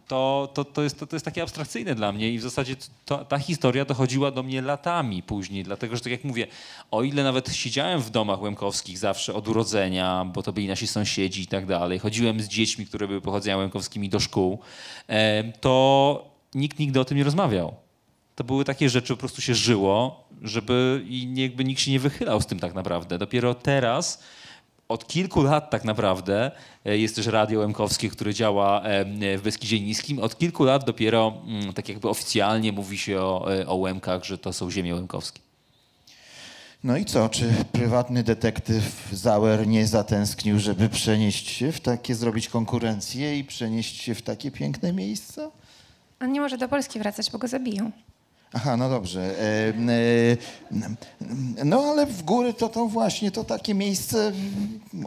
to, to, to, jest, to, to jest takie abstrakcyjne dla mnie i w zasadzie to, ta historia dochodziła do mnie latami później, dlatego że tak jak mówię, o ile nawet siedziałem w domach łemkowskich zawsze od urodzenia, bo to byli nasi sąsiedzi i tak dalej, chodziłem z dziećmi, które były pochodzenia łemkowskimi do szkół, to nikt nigdy o tym nie rozmawiał. To były takie rzeczy, po prostu się żyło, żeby i jakby nikt się nie wychylał z tym tak naprawdę. Dopiero teraz, od kilku lat tak naprawdę, e, jest też Radio Łemkowskie, które działa w Beskidzie Niskim. Od kilku lat dopiero mm, tak jakby oficjalnie mówi się o, e, o Łemkach, że to są ziemie łemkowskie. No i co, czy prywatny detektyw Zauer nie zatęsknił, żeby przenieść się w takie, zrobić konkurencję i przenieść się w takie piękne miejsca? On nie może do Polski wracać, bo go zabiją. Aha, no dobrze. No ale w góry to to właśnie, to takie miejsce,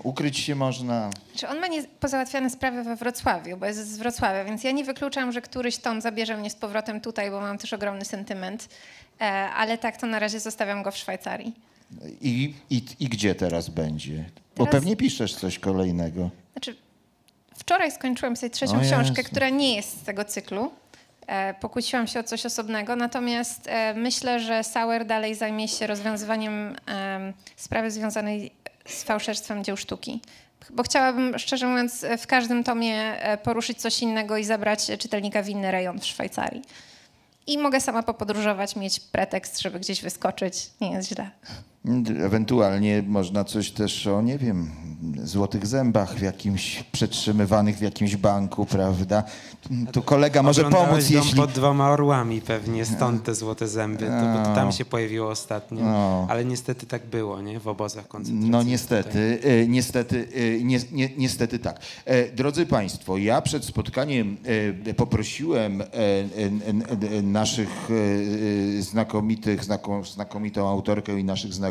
ukryć się można. Czy on ma nie, pozałatwiane sprawy we Wrocławiu, bo jest z Wrocławia, więc ja nie wykluczam, że któryś ton zabierze mnie z powrotem tutaj, bo mam też ogromny sentyment. E, ale tak, to na razie zostawiam go w Szwajcarii. I, i, I gdzie teraz będzie? Bo Teraz- pewnie piszesz coś kolejnego. Znaczy, wczoraj skończyłam sobie trzecią O książkę, Jezu. która nie jest z tego cyklu. E, pokłóciłam się o coś osobnego, natomiast e, myślę, że Sauer dalej zajmie się rozwiązywaniem em, sprawy związanej z fałszerstwem dzieł sztuki. Bo chciałabym, szczerze mówiąc, w każdym tomie e, poruszyć coś innego i zabrać czytelnika w inny rejon w Szwajcarii. I mogę sama popodróżować, mieć pretekst, żeby gdzieś wyskoczyć. Nie jest źle. Ewentualnie można coś też o, nie wiem, złotych zębach w jakimś, przetrzymywanych w jakimś banku, prawda? Tu kolega może Oglądałeś pomóc, dom jeśli... pod dwoma orłami pewnie, stąd te złote zęby, to, bo tam się pojawiło ostatnio. No. Ale niestety tak było, nie? W obozach koncentracyjnych. No niestety, e, niestety, nie, nie, niestety tak. E, Drodzy Państwo, ja przed spotkaniem e, poprosiłem e, naszych znakomitych, znako, znakomitą autorkę i naszych znakomitych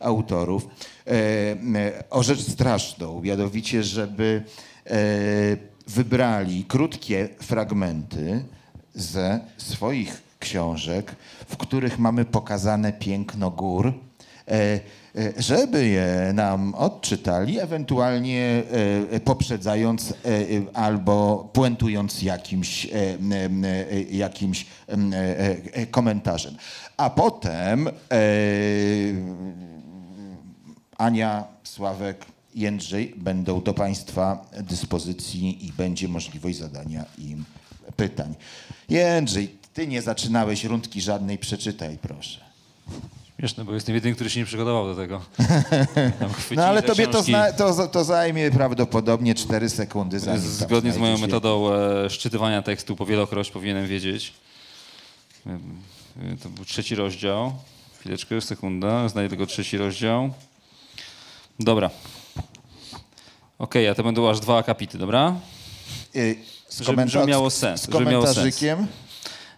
autorów. E, e, o rzecz straszną, mianowicie, żeby e, wybrali krótkie fragmenty ze swoich książek, w których mamy pokazane piękno gór, żeby je nam odczytali, ewentualnie e, poprzedzając e, e, albo puentując jakimś, e, e, jakimś e, e, komentarzem. A potem e, Ania, Sławek, Jędrzej będą do Państwa dyspozycji i będzie możliwość zadania im pytań. Jędrzej, Ty nie zaczynałeś rundki żadnej, przeczytaj proszę. Śmieszne, bo jestem jedyny, który się nie przygotował do tego. No ale tobie to, zna, to, to zajmie prawdopodobnie 4 sekundy. Zgodnie z moją metodą e, szczytywania tekstu po wielokroć powinienem wiedzieć. E, To był trzeci rozdział. Chwileczkę, sekunda. Znajdę tylko trzeci rozdział. Dobra. Okej, a to będą aż dwa akapity, dobra? Y, Z Żeby- żeby miało sens, Z żeby miało sens.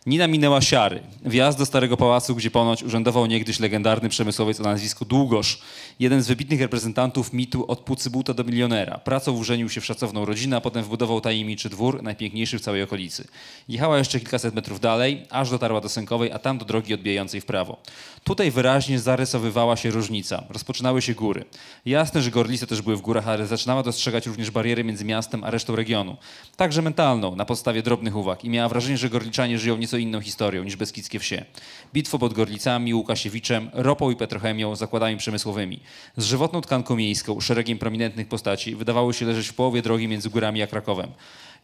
Nina minęła siary. Wjazd do Starego Pałacu, gdzie ponoć urzędował niegdyś legendarny przemysłowiec o nazwisku Długosz. Jeden z wybitnych reprezentantów mitu od pucybuta do milionera. Pracą żenił się w szacowną rodzinę, a potem wbudował tajemniczy dwór, najpiękniejszy w całej okolicy. Jechała jeszcze kilkaset metrów dalej, aż dotarła do Sękowej, a tam do drogi odbijającej w prawo. Tutaj wyraźnie zarysowywała się różnica. Rozpoczynały się góry. Jasne, że gorlice też były w górach, ale zaczynała dostrzegać również bariery między miastem a resztą regionu. Także mentalną, na podstawie drobnych uwag. I miała wrażenie, że gorliczanie żyją nieco inną historią niż beskidzkie wsie. Bitwo pod Gorlicami, Łukasiewiczem, ropą i petrochemią, zakładami przemysłowymi. Z żywotną tkanką miejską, szeregiem prominentnych postaci wydawały się leżeć w połowie drogi między górami a Krakowem.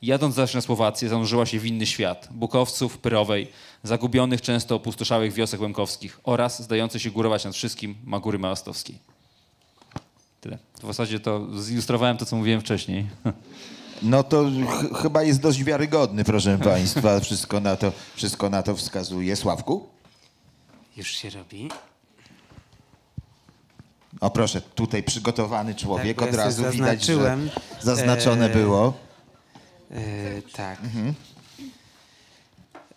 Jadąc zaś na Słowację, zanurzyła się w inny świat. Bukowców, Pyrowej, zagubionych, często opustoszałych wiosek łemkowskich oraz, zdający się górować nad wszystkim, Magury Małastowskiej. Tyle. W zasadzie to zilustrowałem to, co mówiłem wcześniej. No to ch- chyba jest dość wiarygodny, proszę Państwa. Wszystko na to, wszystko na to wskazuje. Sławku? Już się robi. O proszę, tutaj przygotowany człowiek, Tak, od ja razu widać, że zaznaczone Eee, było. E, tak.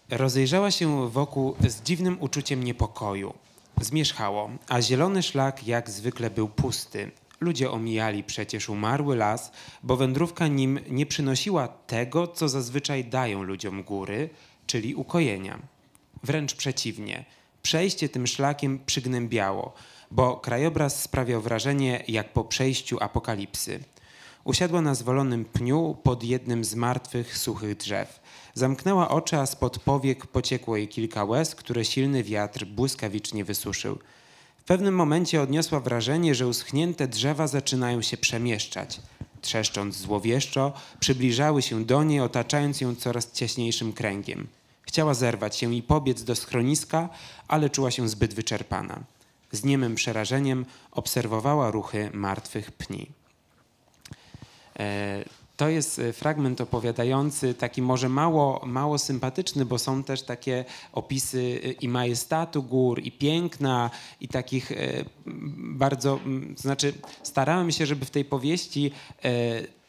Rozejrzała się wokół z dziwnym uczuciem niepokoju. Zmierzchało, a zielony szlak jak zwykle był pusty. Ludzie omijali przecież umarły las, bo wędrówka nim nie przynosiła tego, co zazwyczaj dają ludziom góry, czyli ukojenia. Wręcz przeciwnie. Przejście tym szlakiem przygnębiało, bo krajobraz sprawiał wrażenie jak po przejściu apokalipsy. Usiadła na zwolonym pniu pod jednym z martwych, suchych drzew. Zamknęła oczy, a spod powiek pociekło jej kilka łez, które silny wiatr błyskawicznie wysuszył. W pewnym momencie odniosła wrażenie, że uschnięte drzewa zaczynają się przemieszczać. Trzeszcząc złowieszczo, przybliżały się do niej, otaczając ją coraz ciaśniejszym kręgiem. Chciała zerwać się i pobiec do schroniska, ale czuła się zbyt wyczerpana. Z niemym przerażeniem obserwowała ruchy martwych pni. E, To jest e, fragment opowiadający, taki może mało, mało sympatyczny, bo są też takie opisy e, i majestatu gór, i piękna, i takich e, bardzo, znaczy starałem się, żeby w tej powieści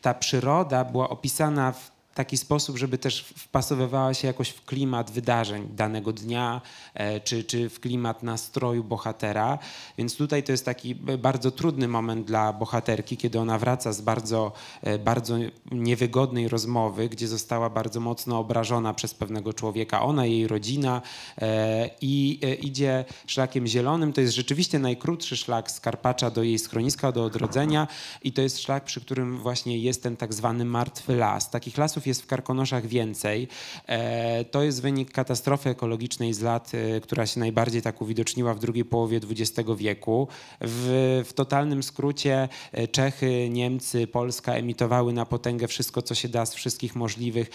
ta przyroda była opisana w taki sposób, żeby też wpasowywała się jakoś w klimat wydarzeń danego dnia, e, czy, czy w klimat nastroju bohatera. Więc tutaj to jest taki bardzo trudny moment dla bohaterki, kiedy ona wraca z bardzo, e, bardzo niewygodnej rozmowy, gdzie została bardzo mocno obrażona przez pewnego człowieka, ona, jej rodzina e, i idzie szlakiem zielonym. To jest rzeczywiście najkrótszy szlak z Karpacza do jej schroniska, do odrodzenia i to jest szlak, przy którym właśnie jest ten tak zwany martwy las. Takich lasów jest w Karkonoszach więcej. E, To jest wynik katastrofy ekologicznej z lat, e, która się najbardziej tak uwidoczniła w drugiej połowie XX wieku. W, w totalnym skrócie e, Czechy, Niemcy, Polska emitowały na potęgę wszystko, co się da z wszystkich możliwych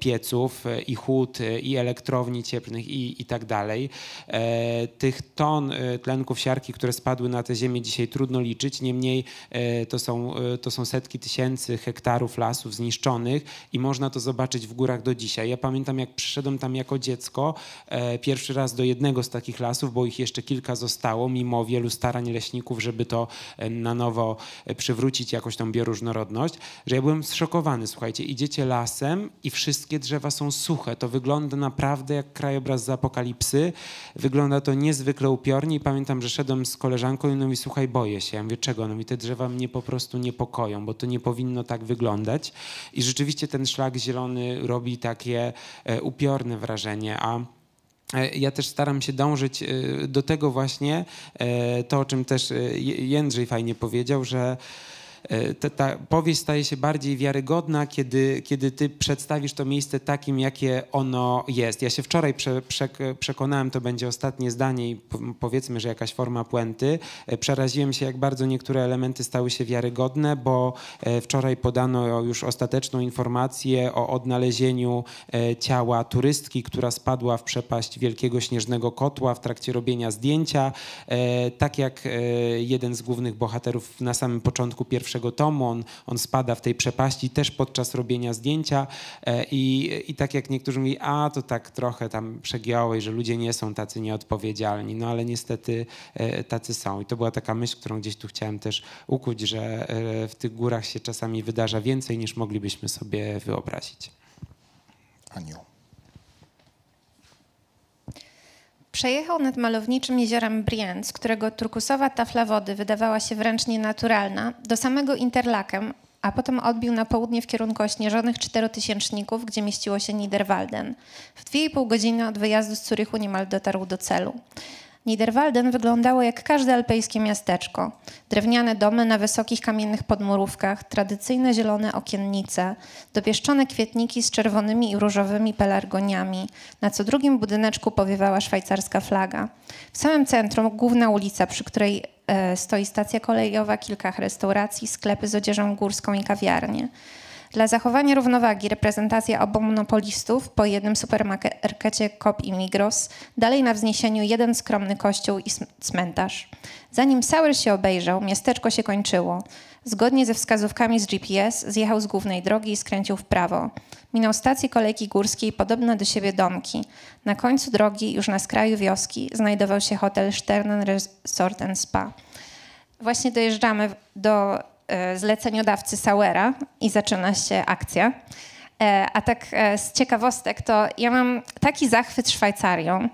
pieców i hut, i elektrowni cieplnych i, i tak dalej. Tych ton tlenków siarki, które spadły na tę ziemię dzisiaj trudno liczyć, niemniej to są, to są setki tysięcy hektarów lasów zniszczonych i można to zobaczyć w górach do dzisiaj. Ja pamiętam, jak przyszedłem tam jako dziecko e, pierwszy raz do jednego z takich lasów, bo ich jeszcze kilka zostało, mimo wielu starań leśników, żeby to e, na nowo e, przywrócić jakoś tą bioróżnorodność, że ja byłem zszokowany. Słuchajcie, idziecie lasem i wszystkie drzewa są suche. To wygląda naprawdę jak krajobraz z apokalipsy. Wygląda to niezwykle upiornie i pamiętam, że szedłem z koleżanką i ona mówi, słuchaj, boję się. Ja mówię, czego? No mi te drzewa mnie po prostu niepokoją, bo to nie powinno tak wyglądać. I rzeczywiście ten szlak zielony robi takie e, upiorne wrażenie, a E, Ja też staram się dążyć e, do tego właśnie, to o czym też Jędrzej fajnie powiedział, że ta, ta powieść staje się bardziej wiarygodna, kiedy, kiedy ty przedstawisz to miejsce takim, jakie ono jest. Ja się wczoraj prze, przek- przekonałem, to będzie ostatnie zdanie i po- powiedzmy, że jakaś forma puenty. E, Przeraziłem się, jak bardzo niektóre elementy stały się wiarygodne, bo e, wczoraj podano już ostateczną informację o odnalezieniu e, ciała turystki, która spadła w przepaść wielkiego śnieżnego kotła w trakcie robienia zdjęcia. E, Tak jak e, jeden z głównych bohaterów na samym początku pierwszego tomu, on, on spada w tej przepaści też podczas robienia zdjęcia E, i, i tak jak niektórzy mówili, a to tak trochę tam przegiąłeś, że ludzie nie są tacy nieodpowiedzialni, no ale niestety e, tacy są. I to była taka myśl, którą gdzieś tu chciałem też ukuć, że e, w tych górach się czasami wydarza więcej niż moglibyśmy sobie wyobrazić. Aniu. Przejechał nad malowniczym jeziorem Brienne, z którego turkusowa tafla wody wydawała się wręcz nienaturalna, do samego Interlaken, a potem odbił na południe w kierunku ośnieżonych czterotysięczników, gdzie mieściło się Niederwalden. W dwie i pół godziny od wyjazdu z Zurychu niemal dotarł do celu. Niederwalden wyglądało jak każde alpejskie miasteczko. Drewniane domy na wysokich kamiennych podmurówkach, tradycyjne zielone okiennice, dopieszczone kwietniki z czerwonymi i różowymi pelargoniami. Na co drugim budyneczku powiewała szwajcarska flaga. W samym centrum główna ulica, przy której e, stoi stacja kolejowa, kilka restauracji, sklepy z odzieżą górską i kawiarnie. Dla zachowania równowagi reprezentacja obu monopolistów po jednym supermarkecie Coop i Migros, dalej na wzniesieniu jeden skromny kościół i cmentarz. Zanim Sauer się obejrzał, miasteczko się kończyło. Zgodnie ze wskazówkami z GPS zjechał z głównej drogi i skręcił w prawo. Minął stację kolejki górskiej podobne do siebie domki. Na końcu drogi, już na skraju wioski, znajdował się hotel Sternen Resort Spa. Właśnie dojeżdżamy do zleceniodawcy Sauera i zaczyna się akcja. E, A tak e, z ciekawostek, to ja mam taki zachwyt Szwajcarią,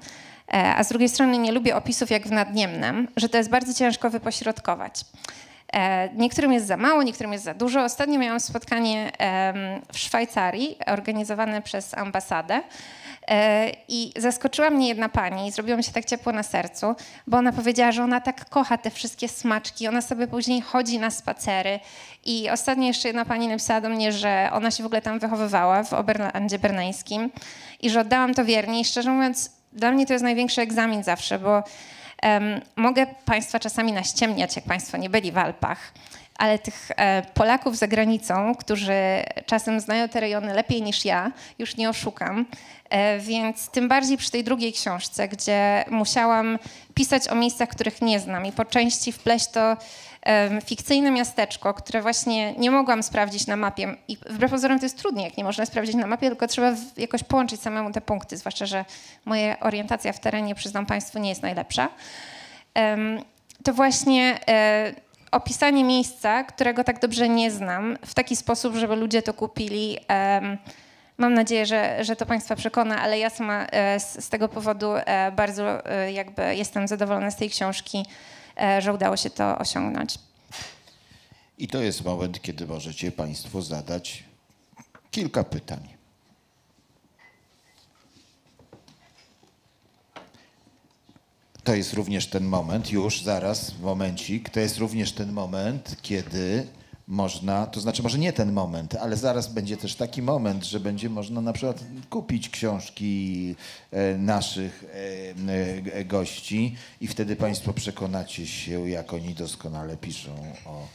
e, a z drugiej strony nie lubię opisów jak w Nadniemnem, że to jest bardzo ciężko wypośrodkować. E, Niektórym jest za mało, niektórym jest za dużo. Ostatnio miałam spotkanie w Szwajcarii organizowane przez ambasadę. E, I zaskoczyła mnie jedna pani i zrobiło mi się tak ciepło na sercu, bo ona powiedziała, że ona tak kocha te wszystkie smaczki. Ona sobie później chodzi na spacery. I ostatnio jeszcze jedna pani napisała do mnie, że ona się w ogóle tam wychowywała w Oberlandzie Berneńskim i że oddałam to wiernie. I szczerze mówiąc, dla mnie to jest największy egzamin zawsze, bo mogę Państwa czasami naściemniać, jak Państwo nie byli w Alpach ale tych e, Polaków za granicą, którzy czasem znają te rejony lepiej niż ja, już nie oszukam. E, Więc tym bardziej przy tej drugiej książce, gdzie musiałam pisać o miejscach, których nie znam i po części wpleść to fikcyjne miasteczko, które właśnie nie mogłam sprawdzić na mapie. I wbrew pozorom to jest trudniej, jak nie można sprawdzić na mapie, tylko trzeba jakoś połączyć samemu te punkty, zwłaszcza, że moja orientacja w terenie, przyznam Państwu, nie jest najlepsza. To właśnie e, opisanie miejsca, którego tak dobrze nie znam, w taki sposób, żeby ludzie to kupili. Mam nadzieję, że, że to Państwa przekona, ale ja sama e, z, z tego powodu e, bardzo jakby jestem zadowolona z tej książki, że udało się to osiągnąć. I to jest moment, kiedy możecie Państwo zadać kilka pytań. To jest również ten moment, już zaraz, momencik, to jest również ten moment, kiedy można, to znaczy może nie ten moment, ale zaraz będzie też taki moment, że będzie można na przykład kupić książki e, naszych e, e, gości i wtedy Państwo przekonacie się, jak oni doskonale piszą o,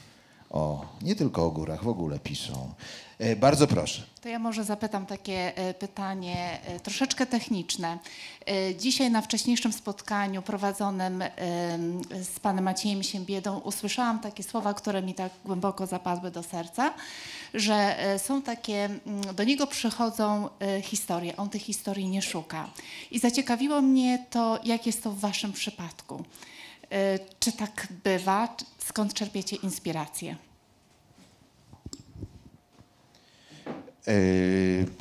o nie tylko o górach, w ogóle piszą. E, Bardzo proszę. To ja może zapytam takie e, pytanie e, troszeczkę techniczne. Dzisiaj na wcześniejszym spotkaniu prowadzonym z panem Maciejem Siembiedą usłyszałam takie słowa, które mi tak głęboko zapadły do serca, że są takie, do niego przychodzą historie, on tych historii nie szuka. I zaciekawiło mnie to, jak jest to w waszym przypadku. Czy tak bywa? Skąd czerpiecie inspirację?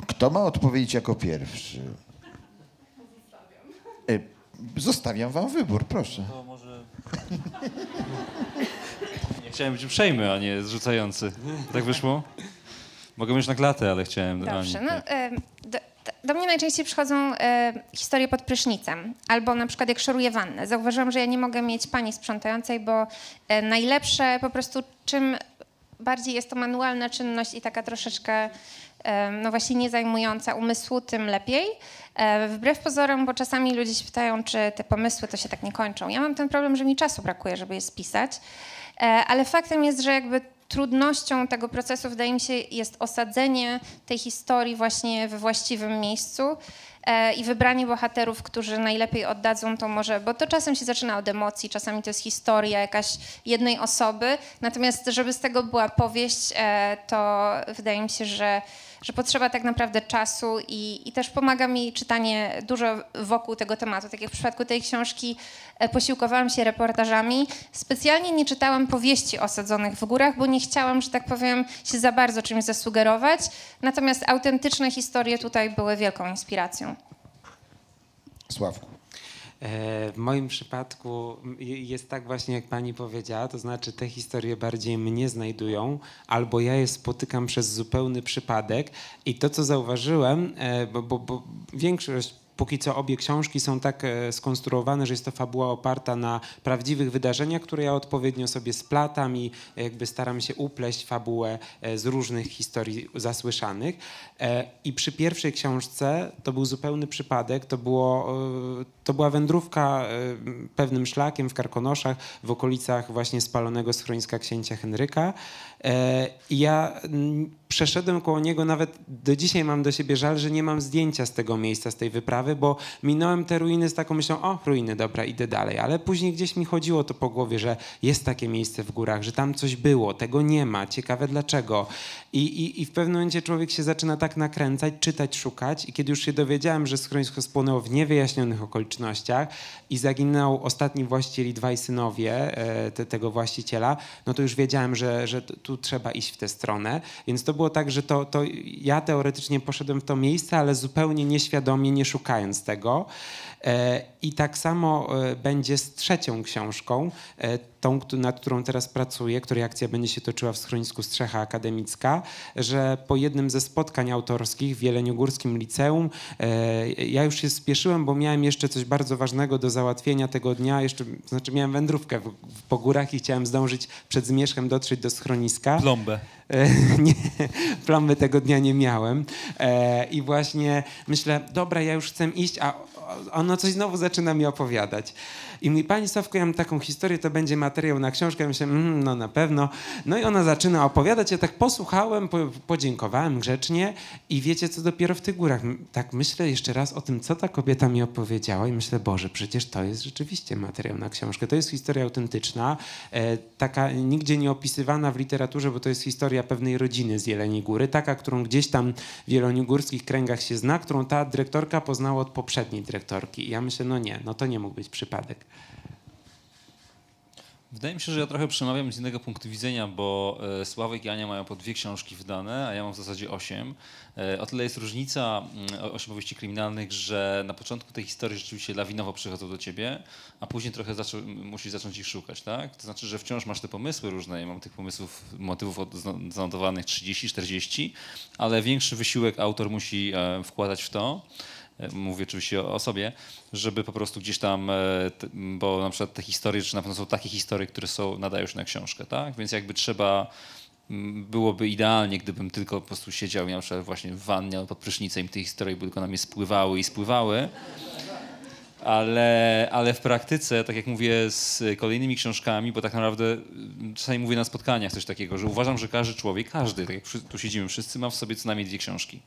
Kto ma odpowiedzieć jako pierwszy? E, Zostawiam wam wybór, proszę. To może... Nie chciałem być uprzejmy, a nie zrzucający. Tak wyszło? Mogę już na klatę, ale chciałem... Dobrze, Ani, no, tak. do mnie najczęściej przychodzą e, historie pod prysznicem, albo na przykład jak szoruję wannę. Zauważyłam, że ja nie mogę mieć pani sprzątającej, bo e, najlepsze po prostu czym bardziej jest to manualna czynność i taka troszeczkę e, no właśnie nie zajmująca umysłu, tym lepiej. E, wbrew pozorom, bo czasami ludzie się pytają, czy te pomysły to się tak nie kończą. Ja mam ten problem, że mi czasu brakuje, żeby je spisać, e, ale faktem jest, że jakby trudnością tego procesu, wydaje mi się, jest osadzenie tej historii właśnie we właściwym miejscu e, i wybranie bohaterów, którzy najlepiej oddadzą to może, bo to czasem się zaczyna od emocji, czasami to jest historia jakaś jednej osoby, natomiast żeby z tego była powieść, to wydaje mi się, że, że potrzeba tak naprawdę czasu i, i też pomaga mi czytanie dużo wokół tego tematu. Tak jak w przypadku tej książki e, posiłkowałam się reportażami. Specjalnie nie czytałam powieści osadzonych w górach, bo nie chciałam, że tak powiem, się za bardzo czymś zasugerować. Natomiast autentyczne historie tutaj były wielką inspiracją. Sławku. E, W moim przypadku je- jest tak właśnie, jak pani powiedziała, to znaczy te historie bardziej mnie znajdują, albo ja je spotykam przez zupełny przypadek. I to, co zauważyłem, e, bo, bo, bo większość póki co obie książki są tak e, skonstruowane, że jest to fabuła oparta na prawdziwych wydarzeniach, które ja odpowiednio sobie splatam i jakby staram się upleść fabułę e, z różnych historii zasłyszanych. E, I przy pierwszej książce to był zupełny przypadek, to, było, to była wędrówka pewnym szlakiem w Karkonoszach, w okolicach właśnie spalonego schroniska księcia Henryka. E, ja przeszedłem koło niego, nawet do dzisiaj mam do siebie żal, że nie mam zdjęcia z tego miejsca, z tej wyprawy, bo minąłem te ruiny z taką myślą, o ruiny, dobra, idę dalej. Ale później gdzieś mi chodziło to po głowie, że jest takie miejsce w górach, że tam coś było, tego nie ma, ciekawe dlaczego. I, i, i w pewnym momencie człowiek się zaczyna tak nakręcać, czytać, szukać i kiedy już się dowiedziałem, że schronisko spłonęło w niewyjaśnionych okolicznościach i zaginął ostatni właściciel i dwaj synowie e, te, tego właściciela, no to już wiedziałem, że, że t- tu trzeba iść w tę stronę. Więc to było tak, że to, to ja teoretycznie poszedłem w to miejsce, ale zupełnie nieświadomie, nie szukając tego. E, I tak samo e, będzie z trzecią książką, e, tą, nad którą teraz pracuję, której akcja będzie się toczyła w schronisku Strzecha Akademicka, że po jednym ze spotkań autorskich w Jeleniogórskim Liceum ja już się spieszyłem, bo miałem jeszcze coś bardzo ważnego do załatwienia tego dnia, jeszcze, znaczy miałem wędrówkę w, po górach i chciałem zdążyć przed zmierzchem dotrzeć do schroniska. Plombę. Nie, plomby tego dnia nie miałem. I właśnie myślę, dobra, ja już chcę iść, a ono coś znowu zaczyna mi opowiadać. I mówi, pani Sławko, ja mam taką historię, to będzie materiał na książkę. Ja myślę, mm, no na pewno. No i ona zaczyna opowiadać, ja tak posłuchałem, po, podziękowałem grzecznie i wiecie, co dopiero w tych górach. Tak myślę jeszcze raz o tym, co ta kobieta mi opowiedziała i myślę, Boże, przecież to jest rzeczywiście materiał na książkę. To jest historia autentyczna, e, taka nigdzie nie opisywana w literaturze, bo to jest historia pewnej rodziny z Jeleniej Góry, taka, którą gdzieś tam w jeleniogórskich kręgach się zna, którą ta dyrektorka poznała od poprzedniej dyrektorki. I ja myślę, no nie, no to nie mógł być przypadek. Wydaje mi się, że ja trochę przemawiam z innego punktu widzenia, bo e, Sławek i Ania mają po dwie książki wydane, a ja mam w zasadzie osiem. E, O tyle jest różnica mm, osiem kryminalnych, że na początku tej historii rzeczywiście lawinowo przychodzą do ciebie, a później trochę zaczą, musisz zacząć ich szukać, tak? To znaczy, że wciąż masz te pomysły różne, ja mam tych pomysłów, motywów zanotowanych 30-40, ale większy wysiłek autor musi e, wkładać w to mówię oczywiście o, sobie, żeby po prostu gdzieś tam, e, bo na przykład te historie, czy na pewno są takie historie, które są, nadają się na książkę, tak? Więc jakby trzeba, byłoby idealnie, gdybym tylko po prostu siedział na przykład właśnie w wannie pod prysznicem i te historie by tylko na mnie spływały i spływały. Ale, ale w praktyce, tak jak mówię z kolejnymi książkami, bo tak naprawdę czasami mówię na spotkaniach coś takiego, że uważam, że każdy człowiek, każdy, tak jak tu siedzimy wszyscy, ma w sobie co najmniej dwie książki.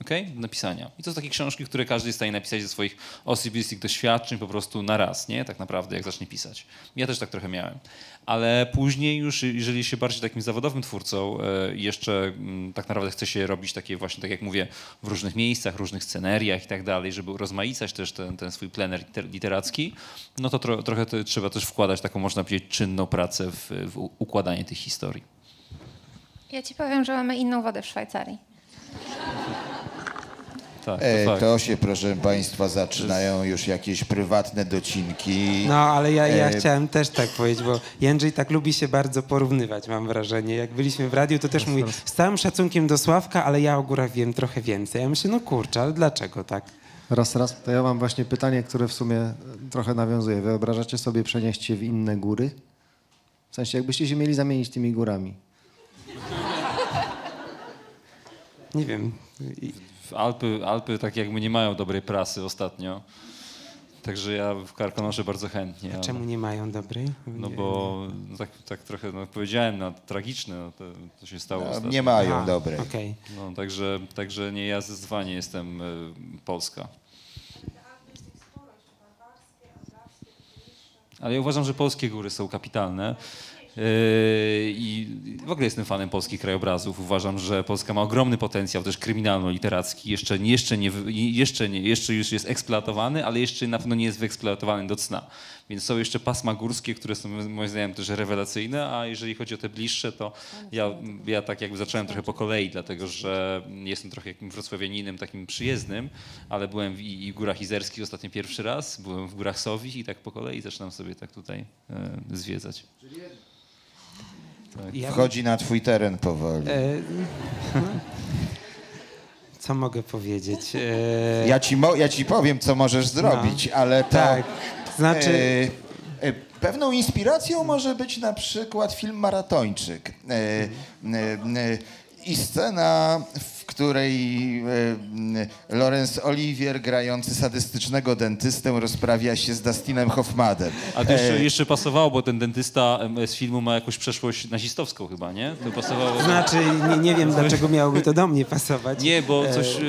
Okay? Do napisania. I to są takie książki, które każdy jest w stanie napisać ze swoich osobistych doświadczeń po prostu na raz, nie? Tak naprawdę, jak zacznie pisać. Ja też tak trochę miałem. Ale później już, jeżeli się bardziej takim zawodowym twórcą e, jeszcze mm, tak naprawdę chce się robić takie właśnie, tak jak mówię, w różnych miejscach, różnych sceneriach i tak dalej, żeby rozmaicać też ten, ten swój plener liter- literacki, no to tro, trochę to trzeba też wkładać taką, można powiedzieć, czynną pracę w, w układanie tych historii. Ja ci powiem, że mamy inną wodę w Szwajcarii. tak, E, to fakt. to się, proszę Państwa, zaczynają już jakieś prywatne docinki. No, ale ja, ja E, chciałem też tak powiedzieć, bo Jędrzej tak lubi się bardzo porównywać, mam wrażenie. Jak byliśmy w radiu, to też mówi, z całym szacunkiem do Sławka, ale ja o górach wiem trochę więcej. Ja myślę, no kurczę, ale dlaczego tak? Raz, raz. To ja mam właśnie pytanie, które w sumie trochę nawiązuje. Wyobrażacie sobie przenieść się w inne góry? W sensie, jakbyście się mieli zamienić tymi górami. Nie wiem. I- Alpy, Alpy tak jakby nie mają dobrej prasy ostatnio. Także ja w Karkonosze bardzo chętnie. ale- Czemu nie mają dobrej? No bo no tak, tak trochę no, powiedziałem, no, tragiczne no, to, to się stało no, ostatnio. nie mają Aha, dobrej. Okej. No, także, także nie, ja zdecydowanie jestem y, Polska. Ale ja uważam, że polskie góry są kapitalne. Yy, I w ogóle jestem fanem polskich krajobrazów. Uważam, że Polska ma ogromny potencjał też kryminalno-literacki. Jeszcze, jeszcze, nie, jeszcze, nie, jeszcze już jest eksploatowany, ale jeszcze na pewno nie jest wyeksploatowany do cna. Więc są jeszcze pasma górskie, które są moim zdaniem też rewelacyjne, a jeżeli chodzi o te bliższe, to ja, ja tak jakby zacząłem trochę po kolei, dlatego że jestem trochę jakim wrocławianinem takim przyjezdnym, ale byłem w, i w Górach Izerskich ostatnio pierwszy raz, byłem w Górach Sowich i tak po kolei zaczynam sobie tak tutaj e, zwiedzać. Ja- Wchodzi na twój teren powoli. E, no. Co mogę powiedzieć? E, Ja ci, mo- ja ci powiem, co możesz zrobić, ale to... Tak, znaczy... E, e, Pewną inspiracją może być na przykład film Maratończyk. E, e, e, I scena, w której e, Laurence Olivier, grający sadystycznego dentystę, rozprawia się z Dustinem Hoffmanem. A to jeszcze, E, jeszcze pasowało, bo ten dentysta z filmu ma jakąś przeszłość nazistowską chyba, nie? To pasowało. Znaczy, nie, nie wiem, dlaczego miałoby to do mnie pasować. Nie, bo coś e,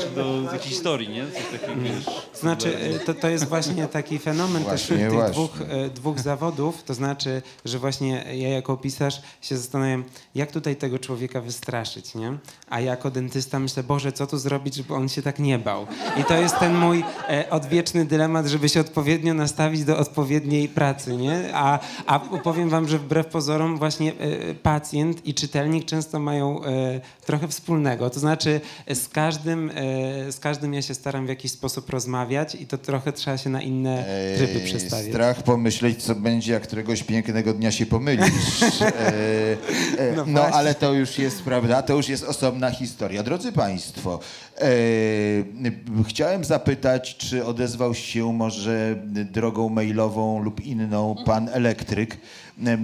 czy do jakiejś historii, nie? Coś takiego, wiesz, Znaczy, to, to jest właśnie taki fenomen Właśnie, też tych właśnie. dwóch, dwóch zawodów, to znaczy, że właśnie ja jako pisarz się zastanawiam, jak tutaj tego człowieka wystraszyć, nie? A jako dentysta myślę, Boże, co tu zrobić, żeby on się tak nie bał? I to jest ten mój e, odwieczny dylemat, żeby się odpowiednio nastawić do odpowiedniej pracy, nie? A, a powiem wam, że wbrew pozorom właśnie e, pacjent i czytelnik często mają e, trochę wspólnego. To znaczy z każdym, e, z każdym ja się staram w jakiś sposób rozmawiać i to trochę trzeba się na inne tryby Ej, przestawiać. Strach pomyśleć, co będzie, jak któregoś pięknego dnia się pomylisz. E, e, No no, ale to już jest, prawda, to już jest osobna historia. Drodzy Państwo, e, chciałem zapytać, czy odezwał się może drogą mailową lub inną pan elektryk? E, e,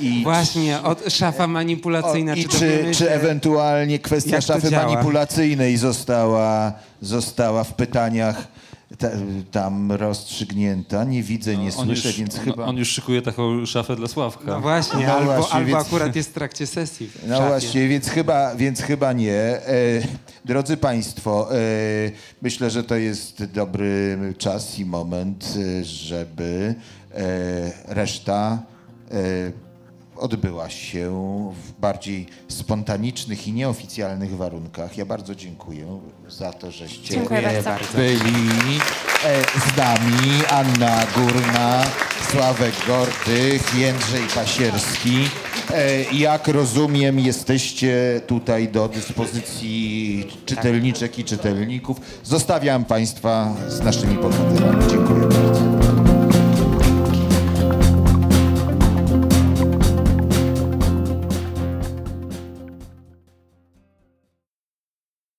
I Właśnie, od szafa manipulacyjna. o, I czy, czy, czy ewentualnie kwestia szafy działa? manipulacyjnej została, została w pytaniach ta, tam rozstrzygnięta? Nie widzę, nie on słyszę, już, więc on, chyba... on już szykuje taką szafę dla Sławka. No właśnie, No albo, właśnie, albo więc- akurat jest w trakcie sesji. w No właśnie, więc chyba, więc chyba nie. E, drodzy Państwo, e, myślę, że to jest dobry czas i moment, e, żeby e, reszta e, odbyła się w bardziej spontanicznych i nieoficjalnych warunkach. Ja bardzo dziękuję za to, żeście Dziękuję bardzo. byli e, z nami. Anna Górna, Sławek Gordych, Jędrzej Pasierski. E, jak rozumiem, jesteście tutaj do dyspozycji czytelniczek i czytelników. Zostawiam Państwa z naszymi bohaterami. Dziękuję bardzo.